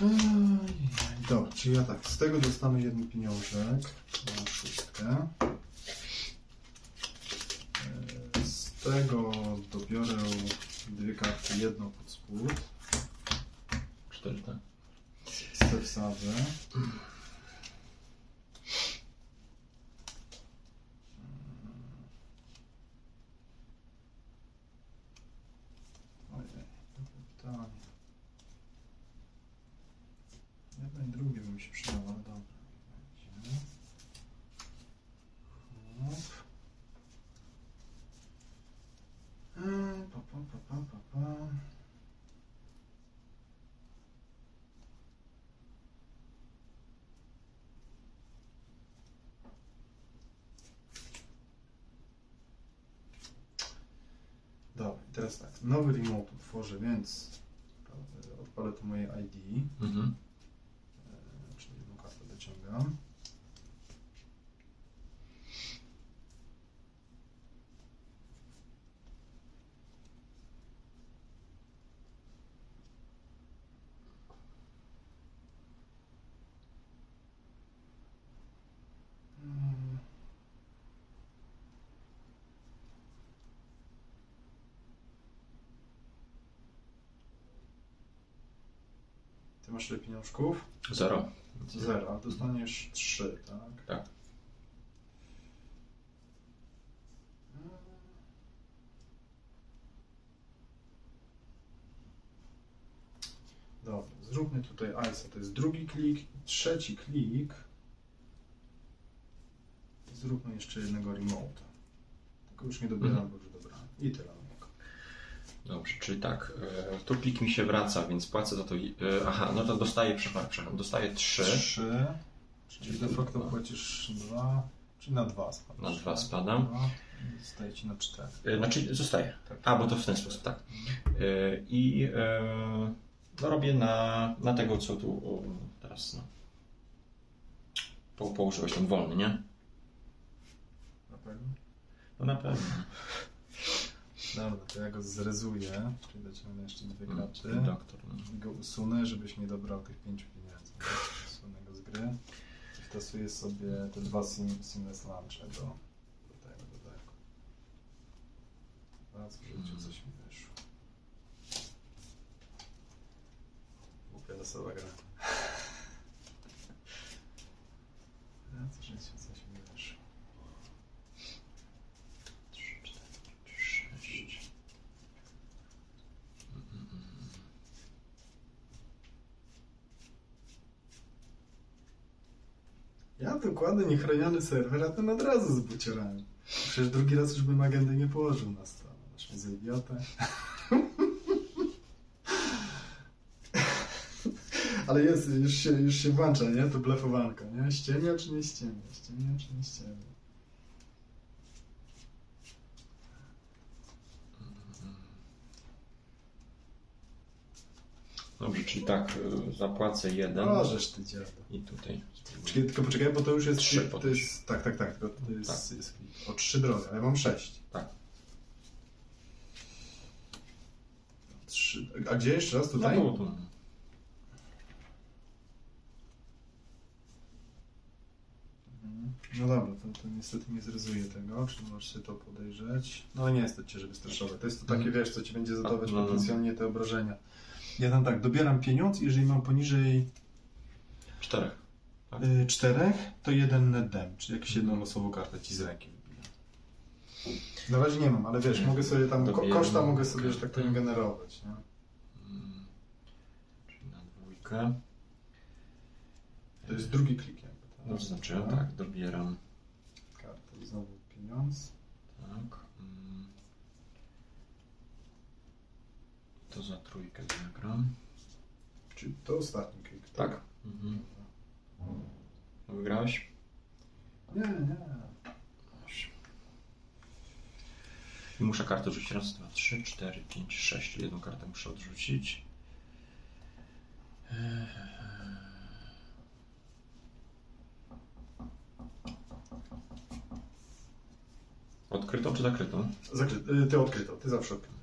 [SPEAKER 1] Ej, Dobra, czyli ja tak, z tego dostanę jeden pieniążek na szóstkę. E, Z tego dobiorę dwie karty, jedną pod spód.
[SPEAKER 2] Cztery, tak?
[SPEAKER 1] Z te wsadzę. Ojej, dobre pytanie. Jedno i drugie by mi się przydało, ale dobra. niech będzie. Hop. Eee, Pa, pa, pa, pa, pa, pa. Dobra, i teraz tak. Nowy remote utworzę, więc e, odpalę to moje ID.
[SPEAKER 2] Mhm.
[SPEAKER 1] E, Czyli jedną kartę dociągam. Mm. Ty masz ile pieniążków?
[SPEAKER 2] Zero.
[SPEAKER 1] Zero, dostaniesz trzy, tak?
[SPEAKER 2] Tak.
[SPEAKER 1] Dobra, zróbmy tutaj ISA, to jest drugi klik, trzeci klik. I Zróbmy jeszcze jednego remote. Tylko już nie dobieram,
[SPEAKER 2] Mhm.
[SPEAKER 1] bo już dobrałem. I tyle.
[SPEAKER 2] Dobrze, czyli tak, e, tu plik mi się wraca, więc płacę za to. E, aha, no to dostaję, przepraszam, dostaję trzy.
[SPEAKER 1] Trzy. Czyli de facto płacisz dwa, czyli na dwa spadasz.
[SPEAKER 2] Na dwa
[SPEAKER 1] tak?
[SPEAKER 2] spadam.
[SPEAKER 1] Dwa. I Zostaje ci na cztery.
[SPEAKER 2] E, Znaczy, zostaje.
[SPEAKER 1] Tak.
[SPEAKER 2] A, bo to w ten sposób, tak. I no, robię na, na tego, co tu o, teraz, no. Po, położyłeś ten wolny, nie?
[SPEAKER 1] Na pewno?
[SPEAKER 2] No na pewno.
[SPEAKER 1] Dobra, to ja go zrezuję, czyli dociągnę jeszcze dwie karty.
[SPEAKER 2] Doktor. No.
[SPEAKER 1] I go usunę, żebyś nie dobrał tych pięciu pieniędzy. Usunę go z gry. I wtasuję sobie te dwa sim, seamless do, do tego, do tego. Raz w życiu
[SPEAKER 2] Mhm.
[SPEAKER 1] coś mi wyszło. Głupia losowa gra. Raz w życiu coś mi wyszło. Ja kładę niechroniony serwer, a ten od razu z buciorami. Przecież drugi raz już bym agendy nie położył na stronę. Masz mnie za idiotę. Ale jest, już się, już się włącza, nie? To blefowanko, nie? Ściemnia czy nie ściemnia? Ściemnia czy nie ściemnia?
[SPEAKER 2] Dobrze, czyli tak, y, zapłacę jeden.
[SPEAKER 1] Możesz ty dziada.
[SPEAKER 2] I tutaj.
[SPEAKER 1] Czekaj, tylko poczekaj, bo to już jest...
[SPEAKER 2] Trzy
[SPEAKER 1] to
[SPEAKER 2] podnieś.
[SPEAKER 1] jest tak, tak, tak. Tylko to jest,
[SPEAKER 2] Tak.
[SPEAKER 1] jest o trzy drogi, ale ja mam sześć.
[SPEAKER 2] Tak.
[SPEAKER 1] Trzy. A gdzie jeszcze raz?
[SPEAKER 2] No,
[SPEAKER 1] Tutaj?
[SPEAKER 2] tu, tu.
[SPEAKER 1] No dobra, to, to niestety nie zrezuje tego, czy możesz się to podejrzeć. No nie jest to cię, żeby streszować. To jest to takie,
[SPEAKER 2] Mhm.
[SPEAKER 1] wiesz, co ci będzie zadawać
[SPEAKER 2] No, no.
[SPEAKER 1] potencjalnie te obrażenia. Ja tam tak, dobieram pieniądz, jeżeli mam poniżej
[SPEAKER 2] Czterech. Tak.
[SPEAKER 1] y, czterech, to jeden net damage, czyli jakąś jedną
[SPEAKER 2] Mhm.
[SPEAKER 1] losową kartę ci z ręki wybija. Na razie nie mam, ale wiesz, mogę sobie tam, ko-
[SPEAKER 2] Dobieram
[SPEAKER 1] koszta mogę sobie, że tak powiem, generować. Nie?
[SPEAKER 2] Mm, Czyli na dwójkę.
[SPEAKER 1] To jest drugi klik jakby. tak?
[SPEAKER 2] No, znaczy, tak, dobieram.
[SPEAKER 1] Kartę, znowu pieniądz.
[SPEAKER 2] Tak. mm. To za trójkę zagram.
[SPEAKER 1] Czyli to ostatni klik.
[SPEAKER 2] Tak. Mhm. Wygrałeś?
[SPEAKER 1] Nie, nie.
[SPEAKER 2] I muszę kartę rzucić raz, dwa, trzy, cztery, pięć, sześć. Jedną kartę muszę odrzucić. Odkrytą czy zakrytą?
[SPEAKER 1] Zakry- y, ty odkryto, ty zawsze odkryto.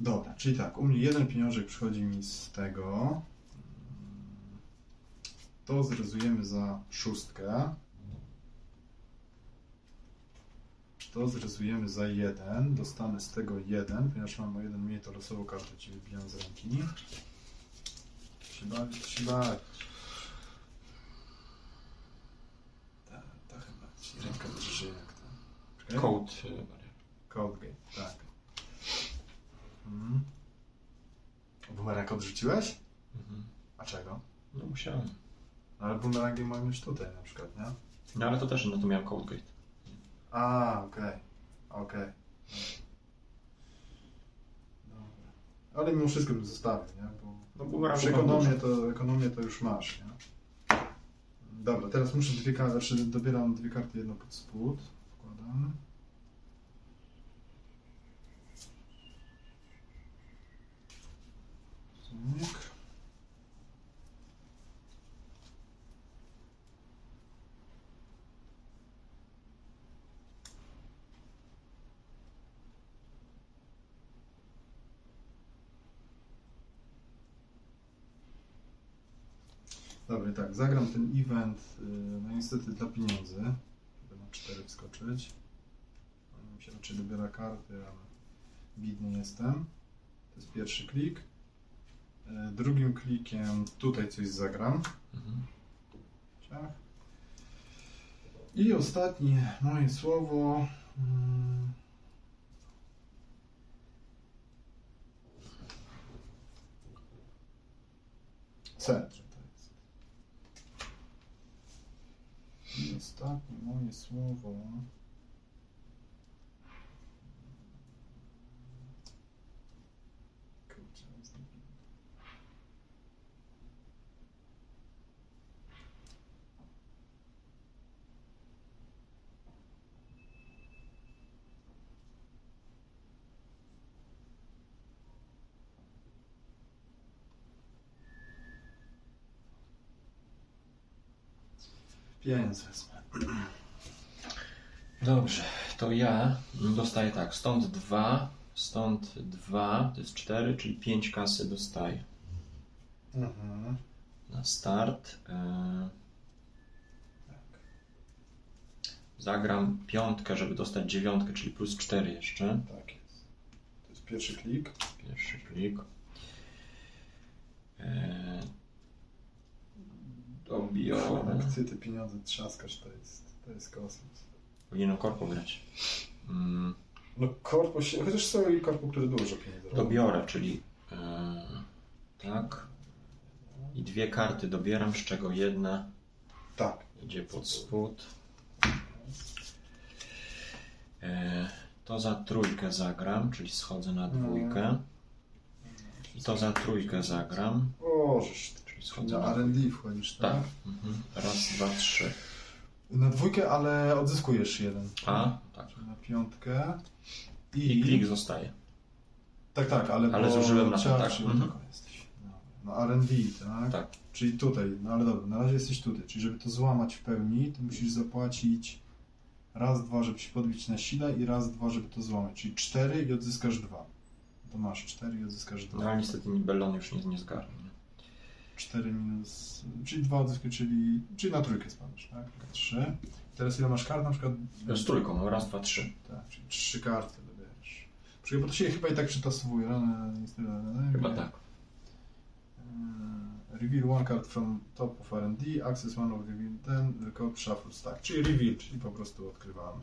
[SPEAKER 1] Dobra, czyli tak, u mnie jeden pieniążek przychodzi mi z tego. To zrezujemy za szóstkę. To zrezujemy za jeden. Dostanę z tego jeden, ponieważ mam o jeden mniej, to losową kartę ci wybijam z ręki. Się bawić, się bawić. Ta, ta chyba ci ręka drży jak. Czekaj.
[SPEAKER 2] Code. wariant.
[SPEAKER 1] Codegate, tak. Mhm. Bumerang odrzuciłeś?
[SPEAKER 2] Mhm.
[SPEAKER 1] A czego?
[SPEAKER 2] No musiałem.
[SPEAKER 1] Ale bumerangi mam już tutaj na przykład, nie?
[SPEAKER 2] No ale to też, no to miałem Codegate.
[SPEAKER 1] A, okej. Okej. Dobra. Ale mimo wszystko bym zostawił, nie? Bo
[SPEAKER 2] No bumerang
[SPEAKER 1] przy ekonomię to, ekonomię to już masz, nie? Dobra, teraz muszę dwie karty, znaczy dobieram dwie karty, jedną pod spód. Wkładam. Cyk. Dobra, tak, zagram ten event, y, no niestety dla pieniędzy, żeby na 4 wskoczyć. Mi się raczej dobiera karty, ale bidny jestem. To jest pierwszy klik. Y, Drugim klikiem tutaj coś zagram.
[SPEAKER 2] Mhm.
[SPEAKER 1] Ciach. I ostatnie moje słowo. Centrum to jest. I ostatnie moje słowo. Kurczę, znowu. Pieniądz wezmę.
[SPEAKER 2] Dobrze, to ja dostaję tak, stąd dwa, stąd dwa, to jest cztery, czyli pięć kasy dostaję
[SPEAKER 1] Mhm.
[SPEAKER 2] na start. E,
[SPEAKER 1] Tak.
[SPEAKER 2] Zagram piątkę, żeby dostać dziewiątkę, czyli plus cztery jeszcze.
[SPEAKER 1] Tak jest. To jest pierwszy klik.
[SPEAKER 2] Pierwszy klik. E, Dobiorę.
[SPEAKER 1] Jak ty te pieniądze trzaskasz, to jest, to jest kosmos.
[SPEAKER 2] Powinienem korpo grać. Mm,
[SPEAKER 1] No korpo się, chociaż są i korpo, które dużo pieniędzy robią.
[SPEAKER 2] Dobiorę, czyli e, tak. I dwie karty dobieram, z czego jedna
[SPEAKER 1] Tak.
[SPEAKER 2] idzie pod spód. E, to za trójkę zagram, czyli schodzę na dwójkę. I to za trójkę zagram, czyli schodzę
[SPEAKER 1] Na. R&D wchodzisz, tak?
[SPEAKER 2] Tak. Mhm. Raz, dwa, trzy.
[SPEAKER 1] Na dwójkę, ale odzyskujesz jeden.
[SPEAKER 2] A, tak.
[SPEAKER 1] Na piątkę.
[SPEAKER 2] I klik zostaje.
[SPEAKER 1] Tak, tak, ale,
[SPEAKER 2] Ale zużyłem na to, tak. Mhm.
[SPEAKER 1] jesteś. No, na R&D, tak?
[SPEAKER 2] Tak.
[SPEAKER 1] Czyli tutaj, no ale dobra, na razie jesteś tutaj. Czyli żeby to złamać w pełni, to musisz zapłacić raz, dwa, żeby się podbić na sile i raz, dwa, żeby to złamać. Czyli cztery i odzyskasz dwa. To masz cztery i odzyskasz
[SPEAKER 2] No
[SPEAKER 1] dwa.
[SPEAKER 2] ale niestety Bellon już nie, nie zgarnie. Nie?
[SPEAKER 1] Cztery minus, czyli dwa odzyskać, czyli, czyli na trójkę spadasz, tak? Trzy. Teraz ile masz kart? Na przykład...
[SPEAKER 2] Z trójką, no raz, dwa, trzy.
[SPEAKER 1] Tak, czyli trzy karty dobierasz. Czekaj, bo to się chyba i tak przytasowuje. Rany, niestety, rany,
[SPEAKER 2] Chyba
[SPEAKER 1] nie.
[SPEAKER 2] tak.
[SPEAKER 1] Uh, reveal one card from top of R&D, access one of reveal ten, record shuffle stack. Czyli reveal, czyli po prostu odkrywamy.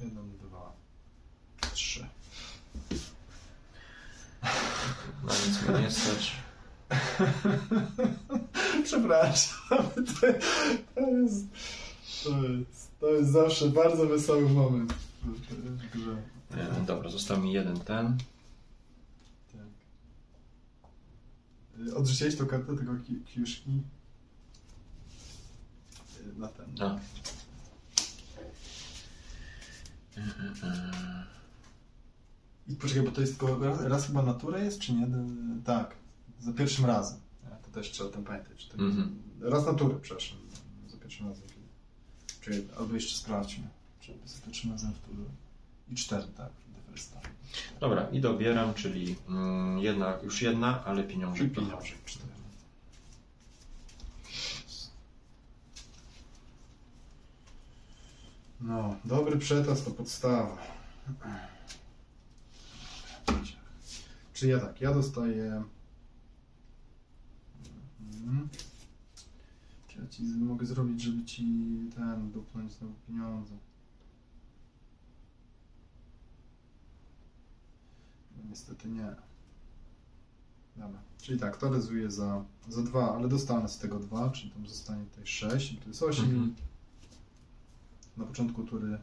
[SPEAKER 1] Jeden, dwa, trzy.
[SPEAKER 2] Na nic mnie nie stać.
[SPEAKER 1] Przepraszam, to, jest, to, jest, to jest zawsze bardzo wesoły moment w, grze.
[SPEAKER 2] E, dobra, został mi jeden ten.
[SPEAKER 1] Tak. Y, Odrzuciłeś tą kartę tego ki- kiuszki? Y, Na ten.
[SPEAKER 2] A. E, e, e.
[SPEAKER 1] I poczekaj, bo to jest tylko raz, raz chyba naturę jest, czy nie? Tak, za pierwszym razem. To też trzeba o tym pamiętać. To
[SPEAKER 2] Mhm.
[SPEAKER 1] Raz naturę, przepraszam. Za pierwszym razem. Czekaj, albo jeszcze sprawdźmy. Czy za pierwszym razem w I cztery, tak. the first time.
[SPEAKER 2] Dobra, i dobieram, czyli mm, jedna, już jedna, ale
[SPEAKER 1] I
[SPEAKER 2] pieniążek.
[SPEAKER 1] pieniążek cztery. No, dobry przetas to podstawa. Czy ja tak, ja dostaję... Mhm. Czy ja ci mogę zrobić, żeby ci ten dupnąć znowu pieniądze? No, niestety nie. Dobra. Czyli tak, to rezuje za, za 2, ale dostanę z tego 2, czyli tam zostanie tutaj 6 i tu jest 8.
[SPEAKER 2] Mhm.
[SPEAKER 1] Na początku tury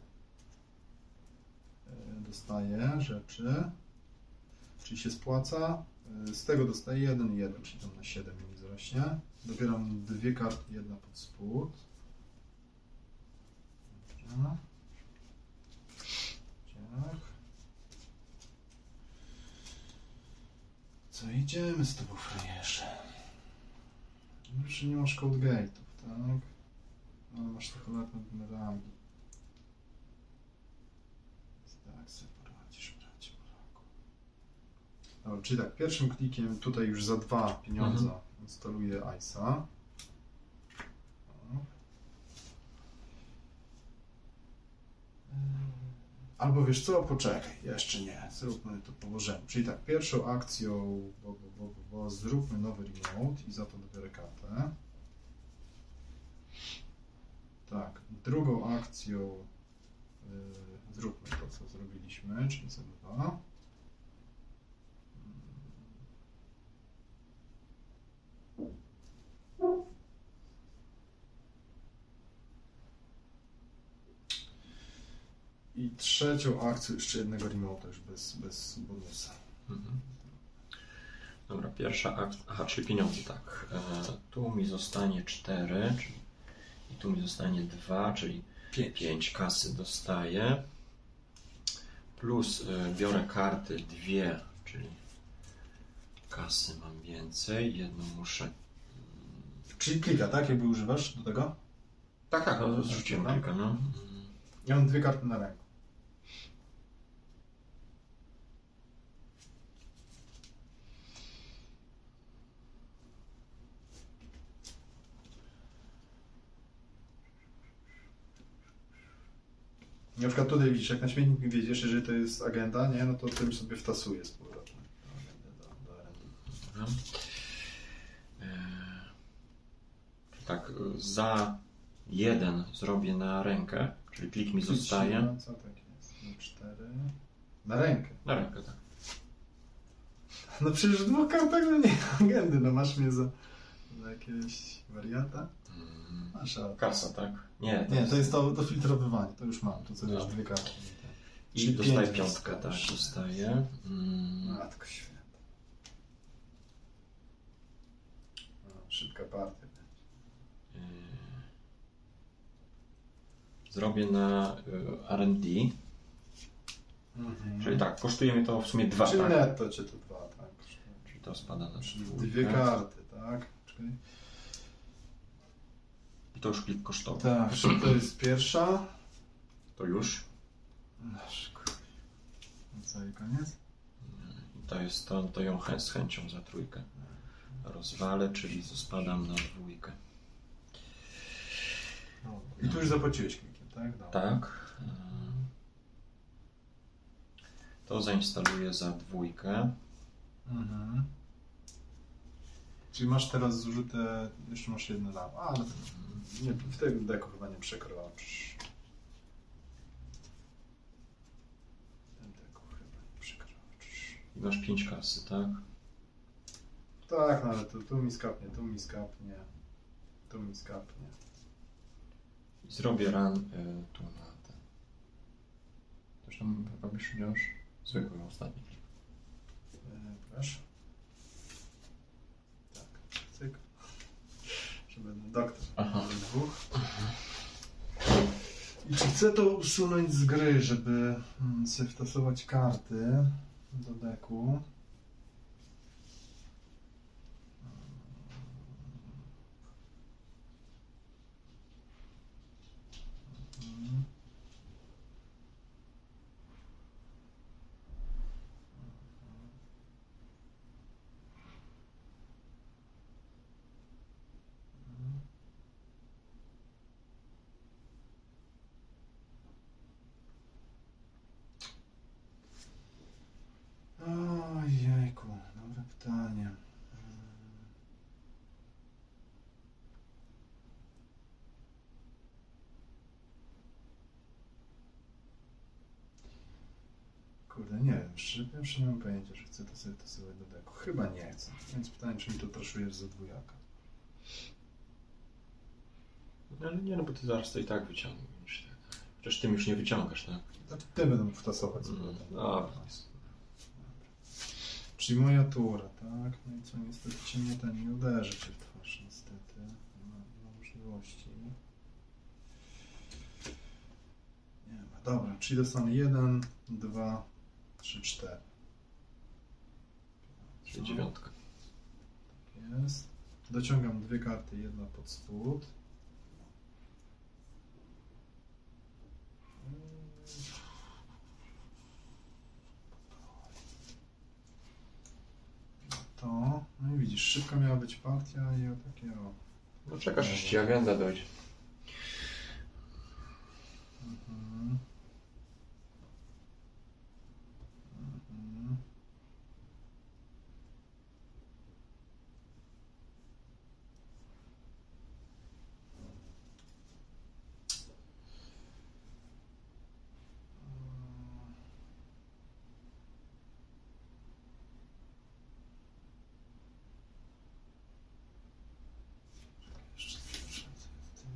[SPEAKER 1] e, dostaję rzeczy, czyli się spłaca. E, Z tego dostaję 1 i 1, czyli tam na 7 mi wzrośnie. Dobieram dwie karty, jedna pod spód. Ciach. Co idziemy z tobą, frajerze? Już nie masz code gate'ów, tak? No, masz cholerne bumerangi. Tak sobie poradzisz, bracie Polaku. Dobra, czyli tak, pierwszym klikiem tutaj już za dwa pieniądze
[SPEAKER 2] Mhm.
[SPEAKER 1] Instaluję ISA. Albo wiesz co, poczekaj, jeszcze nie, zróbmy to położenie. Czyli tak, pierwszą akcją, bo, bo, bo, bo, zróbmy nowy remote i za to dobiorę kartę. Tak, drugą akcją y, zróbmy to, co zrobiliśmy, czyli za. I trzecią akcją jeszcze jednego remote już bez, bez bonusa.
[SPEAKER 2] Mhm. Dobra, pierwsza akcja. Aha, czyli pieniądze, tak. E, tu mi zostanie 4, czyli i tu mi zostanie 2, czyli 5 kasy dostaję. Plus e, biorę karty dwie, czyli kasy mam więcej. Jedną muszę.
[SPEAKER 1] Czyli klika, tak? Jakby używasz do tego?
[SPEAKER 2] Tak, tak, no, zrzuciłem
[SPEAKER 1] Tak.
[SPEAKER 2] kilka, no. Mm.
[SPEAKER 1] Ja mam dwie karty na ręku. Na przykład tutaj widzisz, jak na śmietnik wiedziesz, jeżeli to jest agenda, nie, no to tym sobie wtasuję z powrotem. do do-.
[SPEAKER 2] Dobra. E, tak, za jeden zrobię na rękę, czyli klik mi zostaje.
[SPEAKER 1] No, co tak jest? Na cztery. Na rękę.
[SPEAKER 2] Na rękę, tak.
[SPEAKER 1] No przecież w dwóch kartach no nie agendy, no masz mnie za, do jakiegoś wariata? Auto.
[SPEAKER 2] Kasa, tak? Nie,
[SPEAKER 1] Nie, to jest to, to filtrowywanie, to już mam, to co wiesz,
[SPEAKER 2] Dobra.
[SPEAKER 1] dwie karty.
[SPEAKER 2] I
[SPEAKER 1] Czyli
[SPEAKER 2] dostaje
[SPEAKER 1] pięć
[SPEAKER 2] piątkę, tak, dostaje. Mm,
[SPEAKER 1] Matko święta. No, szybka partia.
[SPEAKER 2] yy, zrobię na y, R&D,
[SPEAKER 1] Mhm.
[SPEAKER 2] czyli tak, kosztuje mnie to w sumie dwa,
[SPEAKER 1] Czyli
[SPEAKER 2] tak?
[SPEAKER 1] netto cię to dwa, tak.
[SPEAKER 2] Czyli to spada na
[SPEAKER 1] Czyli
[SPEAKER 2] dwójkę.
[SPEAKER 1] dwie karty, tak? Czekaj.
[SPEAKER 2] I to już klik kosztowy.
[SPEAKER 1] Tak, to jest pierwsza.
[SPEAKER 2] To już.
[SPEAKER 1] Nasz No co, i koniec?
[SPEAKER 2] I to jest to, to ją chę, z chęcią za trójkę rozwalę, czyli spadam na dwójkę.
[SPEAKER 1] I tu już zapłaciłeś klikiem, tak? Dobra.
[SPEAKER 2] Tak. yy, To zainstaluję za dwójkę.
[SPEAKER 1] Mhm. Czyli masz teraz zużyte, jeszcze masz jedno. A, ale to nie, w tym deku chyba nie przekroczysz. W tym deku chyba nie przekroczysz.
[SPEAKER 2] I masz pięć kasy, tak?
[SPEAKER 1] Tak, no ale tu, tu mi skapnie, tu mi skapnie, tu mi skapnie.
[SPEAKER 2] I zrobię run y, tu na ten. Tam robisz już zwykły ostatni.
[SPEAKER 1] E, proszę. Tak, cyk. Żeby doktor.
[SPEAKER 2] Aha.
[SPEAKER 1] Dwóch. I czy chcę to usunąć z gry, żeby mm, sobie wtasować karty do deku? Mhm. Ojejku, dobre pytanie. Wiem, szczerze pierwszy nie mam pojęcia, że chcę to sobie tasować do deku. Chyba nie chcę, więc pytanie, czy mi to traszujesz za dwójaka.
[SPEAKER 2] No, ale nie, no bo ty zaraz to i tak wyciągniesz. Tak? Chociaż tym już nie wyciągasz, tak?
[SPEAKER 1] Znaczy, ty będę mógł wtasować.
[SPEAKER 2] Mm, dobra.
[SPEAKER 1] Czyli moja tura, tak? No i co, niestety cię nie ten nie uderzy cię w twarz, niestety. Nie ma, ma możliwości. Nie ma. Dobra, czyli dostanę 1, 2, 3, 4.
[SPEAKER 2] Czyli dziewiątka.
[SPEAKER 1] Jest. Dociągam dwie karty, jedna pod spód. To, no i widzisz, szybko miała być partia i o takie o.
[SPEAKER 2] No czekasz, aż ci agenda dojdzie.
[SPEAKER 1] Mhm. Jeszcze przed tym.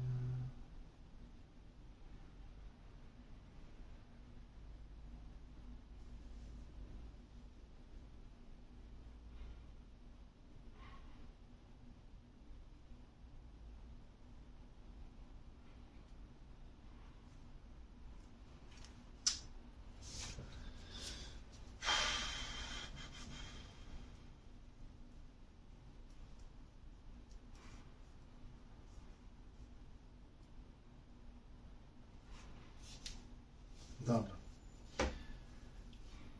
[SPEAKER 1] Dobra.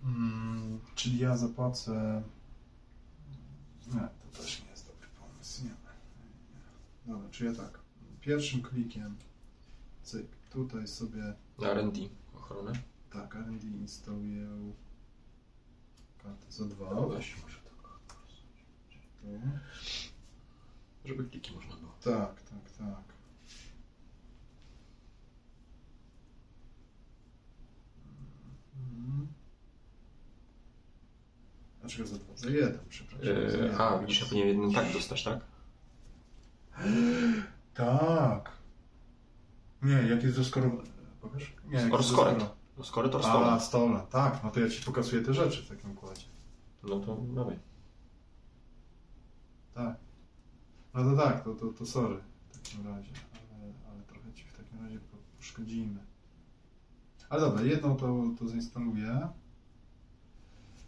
[SPEAKER 1] Mm, czyli ja zapłacę. Nie, to też nie jest dobry pomysł. Nie. nie. Dobra, czyli ja tak. Pierwszym klikiem, cyk, tutaj sobie
[SPEAKER 2] Na R&D ochronę.
[SPEAKER 1] tak, R&D instaluję kartę za dwa.
[SPEAKER 2] No weź może tak. Żeby kliki można było.
[SPEAKER 1] Tak, tak, tak. Mhm. Dlaczego za dwa? Za jeden, przepraszam. za
[SPEAKER 2] Yy,
[SPEAKER 1] jeden.
[SPEAKER 2] a, widzisz, ja powinienem jeden tak dostać, tak?
[SPEAKER 1] Tak. Nie, jak jest rozkorowany. Pokaż? Nie, jak jest
[SPEAKER 2] Rozkoret.
[SPEAKER 1] rozkoro-
[SPEAKER 2] No skoro to
[SPEAKER 1] A,
[SPEAKER 2] stola.
[SPEAKER 1] stola. Tak, no to ja ci pokazuję te rzeczy w takim układzie.
[SPEAKER 2] No to dawaj.
[SPEAKER 1] Tak. No to tak, to, to, to sorry w takim razie. Ale, ale trochę ci w takim razie po- poszkodzimy. Ale dobra, jedną to, to zainstaluję.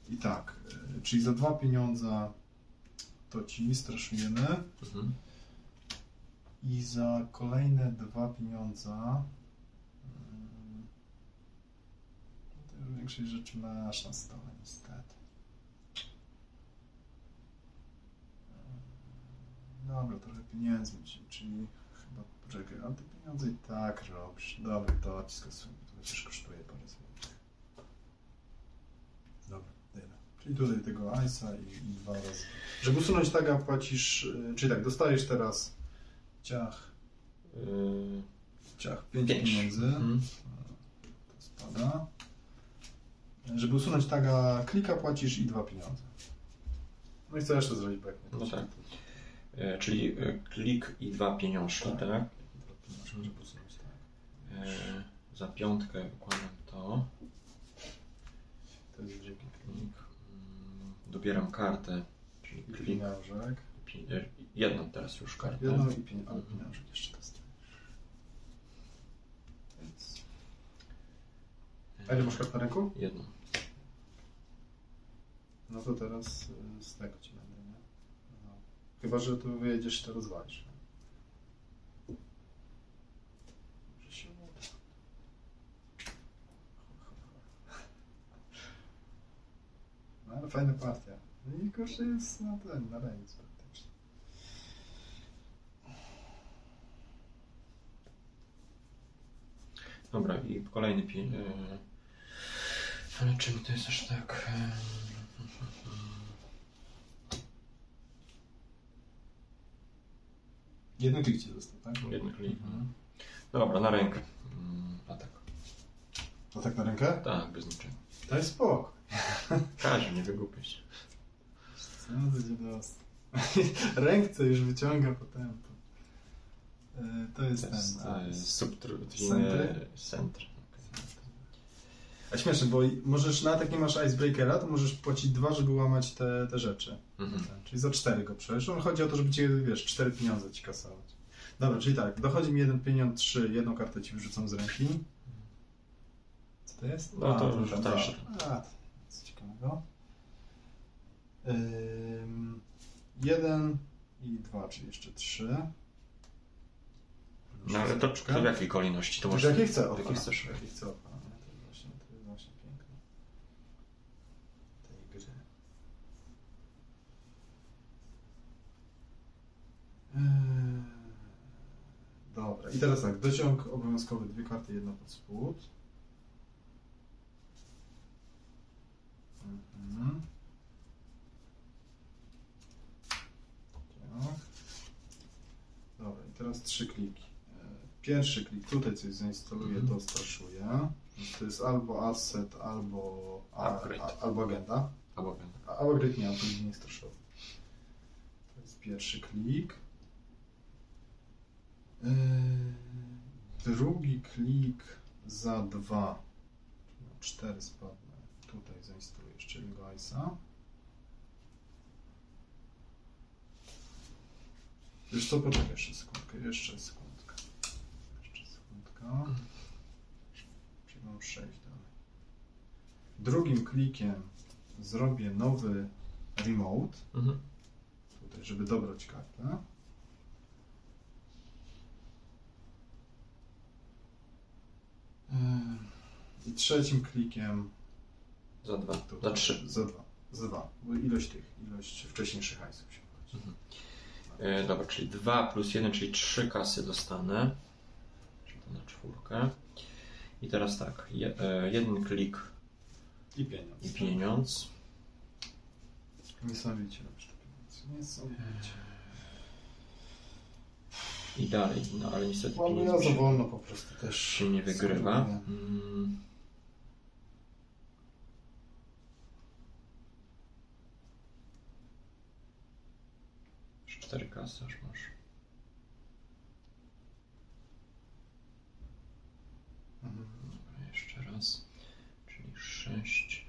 [SPEAKER 1] I tak, y, czyli za dwa pieniądze to ci straszujemy.
[SPEAKER 2] Mhm.
[SPEAKER 1] I za kolejne dwa pieniądze. mm, większość rzeczy masz na stole, niestety. Dobra, trochę pieniędzmi, czyli, czyli chyba poczekaj, ale te pieniądze i tak robisz. Dobra, to ci skasuję, to chociaż kosztuje parę złotych. Dobra, tyle. Czyli tutaj tego Ice'a i, i dwa razy. Żeby usunąć taga płacisz, y, czyli tak, dostajesz teraz ciach,
[SPEAKER 2] Yy,
[SPEAKER 1] ciach 5
[SPEAKER 2] pięć.
[SPEAKER 1] pieniędzy.
[SPEAKER 2] Mhm.
[SPEAKER 1] To spada. Żeby usunąć taga klika płacisz i dwa pieniądze. No i co jeszcze zrobić, bo jak nie, to
[SPEAKER 2] No
[SPEAKER 1] się-
[SPEAKER 2] tak. Yy, czyli klik i dwa pieniążki,
[SPEAKER 1] Tak.
[SPEAKER 2] tak?
[SPEAKER 1] Dwa pieniążki, żeby usunąć tak.
[SPEAKER 2] Yy, za piątkę wykładam to.
[SPEAKER 1] To jest dzięki
[SPEAKER 2] Klik. Dobieram kartę, czyli
[SPEAKER 1] klik. Pieniążek.
[SPEAKER 2] Pi- yy, jedną teraz już kartę.
[SPEAKER 1] Jedno i pieniążek, ale pieniążek jeszcze dostajesz. Więc... A ile masz kart na ręku?
[SPEAKER 2] Jedną.
[SPEAKER 1] No to teraz y, z tego ci będę, nie? No. Chyba, że tu wyjedziesz i to rozwalisz. nie? Może się uda. No ale fajna partia. No i kurczę jest na ten, na remis praktycznie.
[SPEAKER 2] Dobra, i kolejny pi... Ale czym to jest aż tak... Yy,
[SPEAKER 1] Jeden klik ci został, tak?
[SPEAKER 2] Jeden klik.
[SPEAKER 1] Mhm.
[SPEAKER 2] Dobra, na rękę. Mm, a tak.
[SPEAKER 1] To tak na rękę?
[SPEAKER 2] Tak, bez niczego.
[SPEAKER 1] Daj spokój.
[SPEAKER 2] Kazie, nie wygłupiać.
[SPEAKER 1] Co to się dostał? Ręce już wyciąga potem. E, To jest
[SPEAKER 2] To jest
[SPEAKER 1] ten.
[SPEAKER 2] subtrudyjny
[SPEAKER 1] Centry?
[SPEAKER 2] centr.
[SPEAKER 1] A śmieszne, bo możesz, nawet jak nie masz icebreakera, to możesz płacić dwa, żeby łamać te, te rzeczy.
[SPEAKER 2] Mhm.
[SPEAKER 1] Czyli za cztery go przejesz. On chodzi o to, żeby ci, wiesz, cztery pieniądze ci kasować. Dobra, czyli tak, dochodzi mi jeden pieniądz, trzy, jedną kartę ci wyrzucam z ręki. Co to jest?
[SPEAKER 2] No to
[SPEAKER 1] A,
[SPEAKER 2] już
[SPEAKER 1] tam,
[SPEAKER 2] dalsze.
[SPEAKER 1] A, nic ciekawego. Jeden i dwa, czyli jeszcze trzy.
[SPEAKER 2] No ale to, to w jakiej kolejności? To masz...
[SPEAKER 1] jakie chcę
[SPEAKER 2] w jakiej
[SPEAKER 1] chcę opa. nie? To jest właśnie, to jest właśnie piękne. Tej gry. Eee, Dobra, i teraz tak, dociąg obowiązkowy, dwie karty, jedna pod spód. Mhm. Tak. Dobra, i teraz trzy kliki. E, Pierwszy klik, tutaj coś zainstaluję,
[SPEAKER 2] Mhm.
[SPEAKER 1] to straszuję. To jest albo asset, albo, a, a, albo agenda.
[SPEAKER 2] Albo będę.
[SPEAKER 1] A upgrade nie, upgrade nie straszowy. To jest pierwszy klik. Yy, drugi klik za dwa. Cztery spadnę. Tutaj zainstaluję jeszcze Ice'a. Wiesz co, poczekaj jeszcze sekundkę, jeszcze sekundkę. Jeszcze sekundka. Czyli mam przejść dalej. Drugim klikiem zrobię nowy remote,
[SPEAKER 2] Mhm.
[SPEAKER 1] tutaj, żeby dobrać kartę. Yy, I trzecim klikiem
[SPEAKER 2] Za dwa.
[SPEAKER 1] tutaj,
[SPEAKER 2] Za trzy.
[SPEAKER 1] Za dwa. Za dwa. Bo ilość tych, ilość wcześniejszych hajsów się wchodzi.
[SPEAKER 2] Mhm. E, dobra, czyli 2 plus 1, czyli 3 kasy dostanę. Czyli to na czwórkę. I teraz tak, je, e, jeden klik
[SPEAKER 1] I pieniądz.
[SPEAKER 2] i pieniądz.
[SPEAKER 1] Niesamowicie robisz te pieniądze. Niesamowicie.
[SPEAKER 2] I dalej, no ale niestety
[SPEAKER 1] Mamy ja
[SPEAKER 2] pieniędzy
[SPEAKER 1] za wolno po prostu też.
[SPEAKER 2] się nie wygrywa. Cztery kasy już masz. Mhm, jeszcze raz. Czyli sześć.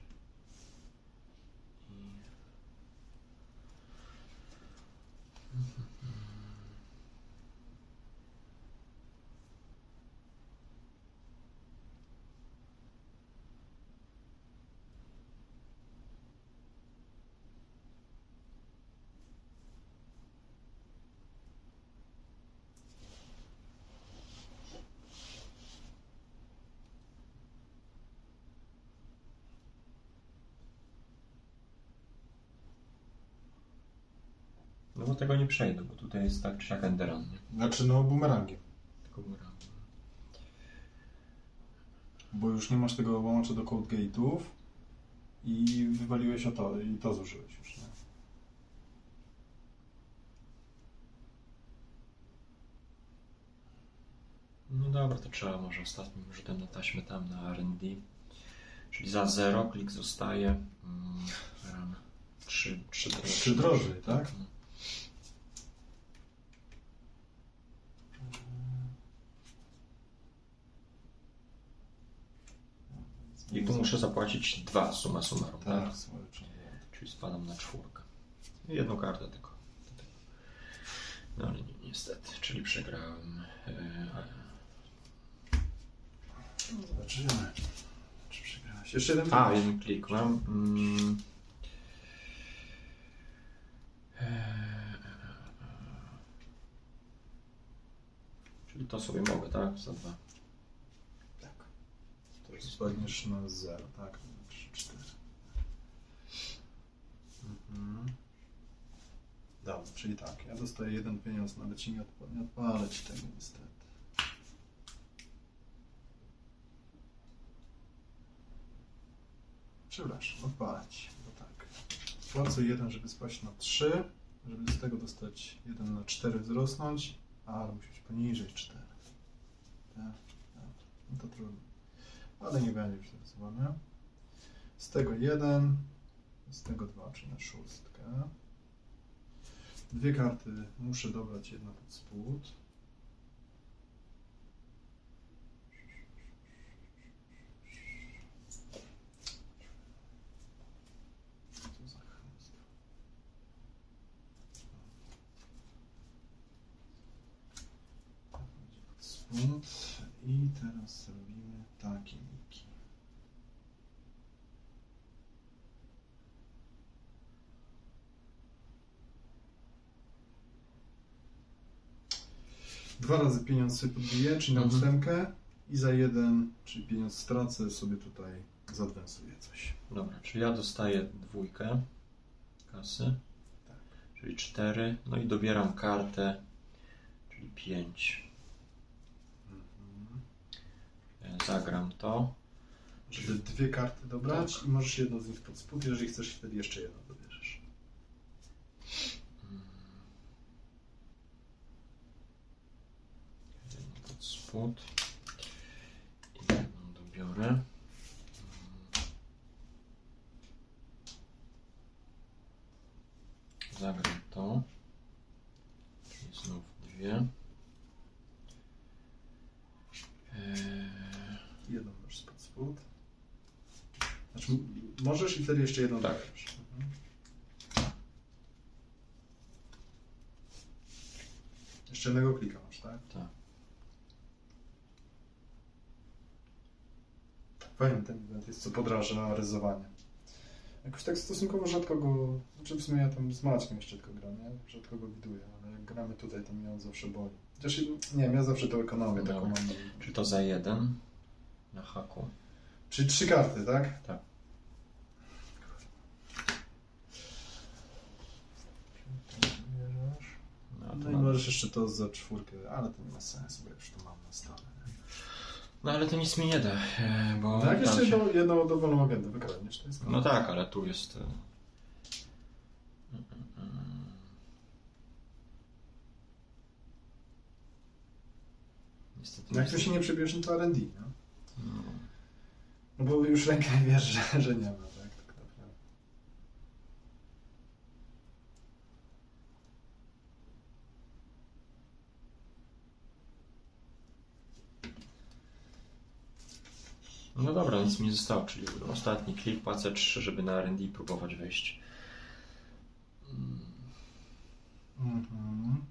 [SPEAKER 2] Tego nie przejdę, bo tutaj jest tak czy jak enderan?
[SPEAKER 1] Znaczy no bumerangiem.
[SPEAKER 2] Tylko bumerang.
[SPEAKER 1] Bo już nie masz tego łącza do code gate'ów i wywaliłeś o to i to zużyłeś już, nie?
[SPEAKER 2] No dobra, to trzeba może ostatnim rzutem na taśmę tam na R&D. Czyli za 0 klik zostaje mm, ran 3, 3,
[SPEAKER 1] Trzy drożej, tak?
[SPEAKER 2] I tu muszę zapłacić 2 suma summarum, tak?
[SPEAKER 1] Tak.
[SPEAKER 2] Czyli spadam na czwórkę. Jedną kartę tylko. No ale ni- niestety, czyli przegrałem. e,
[SPEAKER 1] Zobaczymy. Czy przegrałeś? Jeszcze jeden
[SPEAKER 2] A, jeden klik mam. Mm. E, e. Czyli to sobie mogę, tak? Za dwa.
[SPEAKER 1] Spadniesz na 0, tak? 3, 4. Mhm. Dobra, czyli tak, ja dostaję jeden pieniądz, ale ci nie, odpa- nie odpalę ci tego niestety. Przepraszam, odpalę bo tak. Płacę jeden, żeby spaść na 3, żeby z tego dostać 1 na 4 wzrosnąć, ale musi być poniżej 4. Tak, tak. No to trudno. Ale nie będzie już zarysowane. Z tego jeden, z tego dwa, czyli na szóstkę. Dwie karty muszę dobrać jedna pod spód. Tak będzie pod spód. I teraz robimy niki. Dwa razy pieniądz sobie podbiję, czyli na
[SPEAKER 2] Mhm.
[SPEAKER 1] ósemkę i za jeden, czyli pieniądz stracę, sobie tutaj zadwensuję coś.
[SPEAKER 2] Dobra, czyli ja dostaję dwójkę kasy.
[SPEAKER 1] Tak.
[SPEAKER 2] Czyli cztery. No i dobieram kartę, czyli pięć.
[SPEAKER 1] Mhm.
[SPEAKER 2] E, Zagram to.
[SPEAKER 1] Żeby dwie karty dobrać
[SPEAKER 2] Tak.
[SPEAKER 1] i możesz jedną z nich pod spód, jeżeli chcesz wtedy jeszcze jedną dobierzesz.
[SPEAKER 2] Mm. Jedną pod spód. I jedną dobiorę. Mm. Zagram to. Czyli znów dwie. Eee,
[SPEAKER 1] Jedną masz pod spód. Znaczy, możesz i wtedy jeszcze jedną
[SPEAKER 2] Tak.
[SPEAKER 1] dobierzesz. Mhm. Jeszcze jednego klika masz, tak?
[SPEAKER 2] tak.
[SPEAKER 1] Fajny ten event jest, co podraża rysowanie. Jakoś tak stosunkowo rzadko go, znaczy w sumie ja tam z Maćkiem jeszcze tylko gram, nie? Rzadko go widuję, ale jak gramy tutaj, to mnie on zawsze boli. Chociaż, nie wiem, ja zawsze tą ekonomię taką mam.
[SPEAKER 2] Czy to za jeden na haku?
[SPEAKER 1] Czyli trzy karty, tak?
[SPEAKER 2] Tak. No, to
[SPEAKER 1] No i
[SPEAKER 2] mam-
[SPEAKER 1] możesz jeszcze to za czwórkę, ale to nie ma sensu, bo już to mam na stole.
[SPEAKER 2] no ale to nic mi nie da, e, bo
[SPEAKER 1] Tak, jeszcze
[SPEAKER 2] się-
[SPEAKER 1] jedną, jedną dowolną agendę wykradniesz, to jest
[SPEAKER 2] No tak, ale tu jest... e, Niestety
[SPEAKER 1] No Jak tu się nie przebierz, no to R&D. No.
[SPEAKER 2] No
[SPEAKER 1] bo już ręka wiesz, że, że nie ma, tak? tak naprawdę.
[SPEAKER 2] No dobra, nic mi nie zostało, czyli ostatni klik, płacę 3, żeby na R&D próbować wejść.
[SPEAKER 1] Mhm.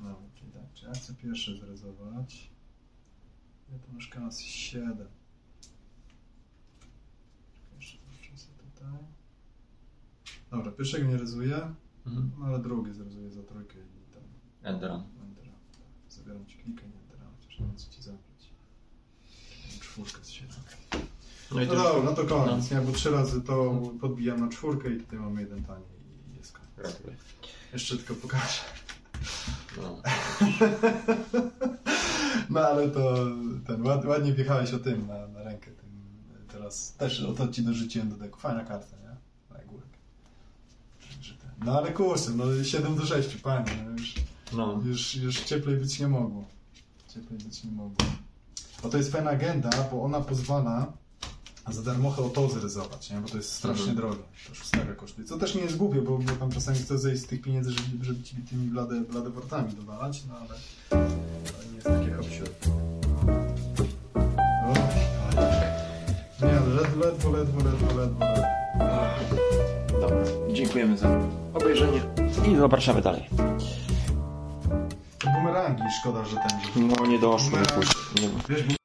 [SPEAKER 1] No, czyli tak, czy ja chcę pierwszy zrezować? Ja masz kasy 7. Jeszcze zobaczę sobie tutaj. Dobra, pierwszego nie rezuję,
[SPEAKER 2] Mhm.
[SPEAKER 1] no ale drugi zrezuję za trójkę i tam. Endera. Tak, zabieram ci klikę i Endera, chociaż nie wiem co ci zabrać. Czwórkę z 7.
[SPEAKER 2] No
[SPEAKER 1] No dobra, no to koniec, nie? Bo trzy razy to podbijam na czwórkę i tutaj mamy jeden tani i jest koniec. Jeszcze tylko pokażę.
[SPEAKER 2] No.
[SPEAKER 1] No ale to ten, ład, ładnie wjechałeś o tym na, na rękę. Tym, teraz też o to ci dorzuciłem do deku. Fajna karta, nie? Na górek. No ale kursem, no 7 do 6, panie. No już,
[SPEAKER 2] no.
[SPEAKER 1] już, już cieplej być nie mogło. Cieplej być nie mogło. Bo to jest fajna agenda, bo ona pozwala za darmochę o to zrezować, nie? Bo to jest strasznie
[SPEAKER 2] Mhm.
[SPEAKER 1] drogie. To szóstego kosztuje. Co też nie jest głupie, bo, bo tam czasami chce zejść z tych pieniędzy, żeby, żeby ci tymi blade, blade wortami dowalać, no ale to nie jest takie hopsiu. Ledwo, ledwo, ledwo, ledwo, ledwo.
[SPEAKER 2] Dobra, dziękujemy za obejrzenie i zapraszamy dalej.
[SPEAKER 1] Bumerangi, szkoda, że ten...
[SPEAKER 2] No nie doszło
[SPEAKER 1] Bumerang-
[SPEAKER 2] później. Nie,
[SPEAKER 1] Wiesz,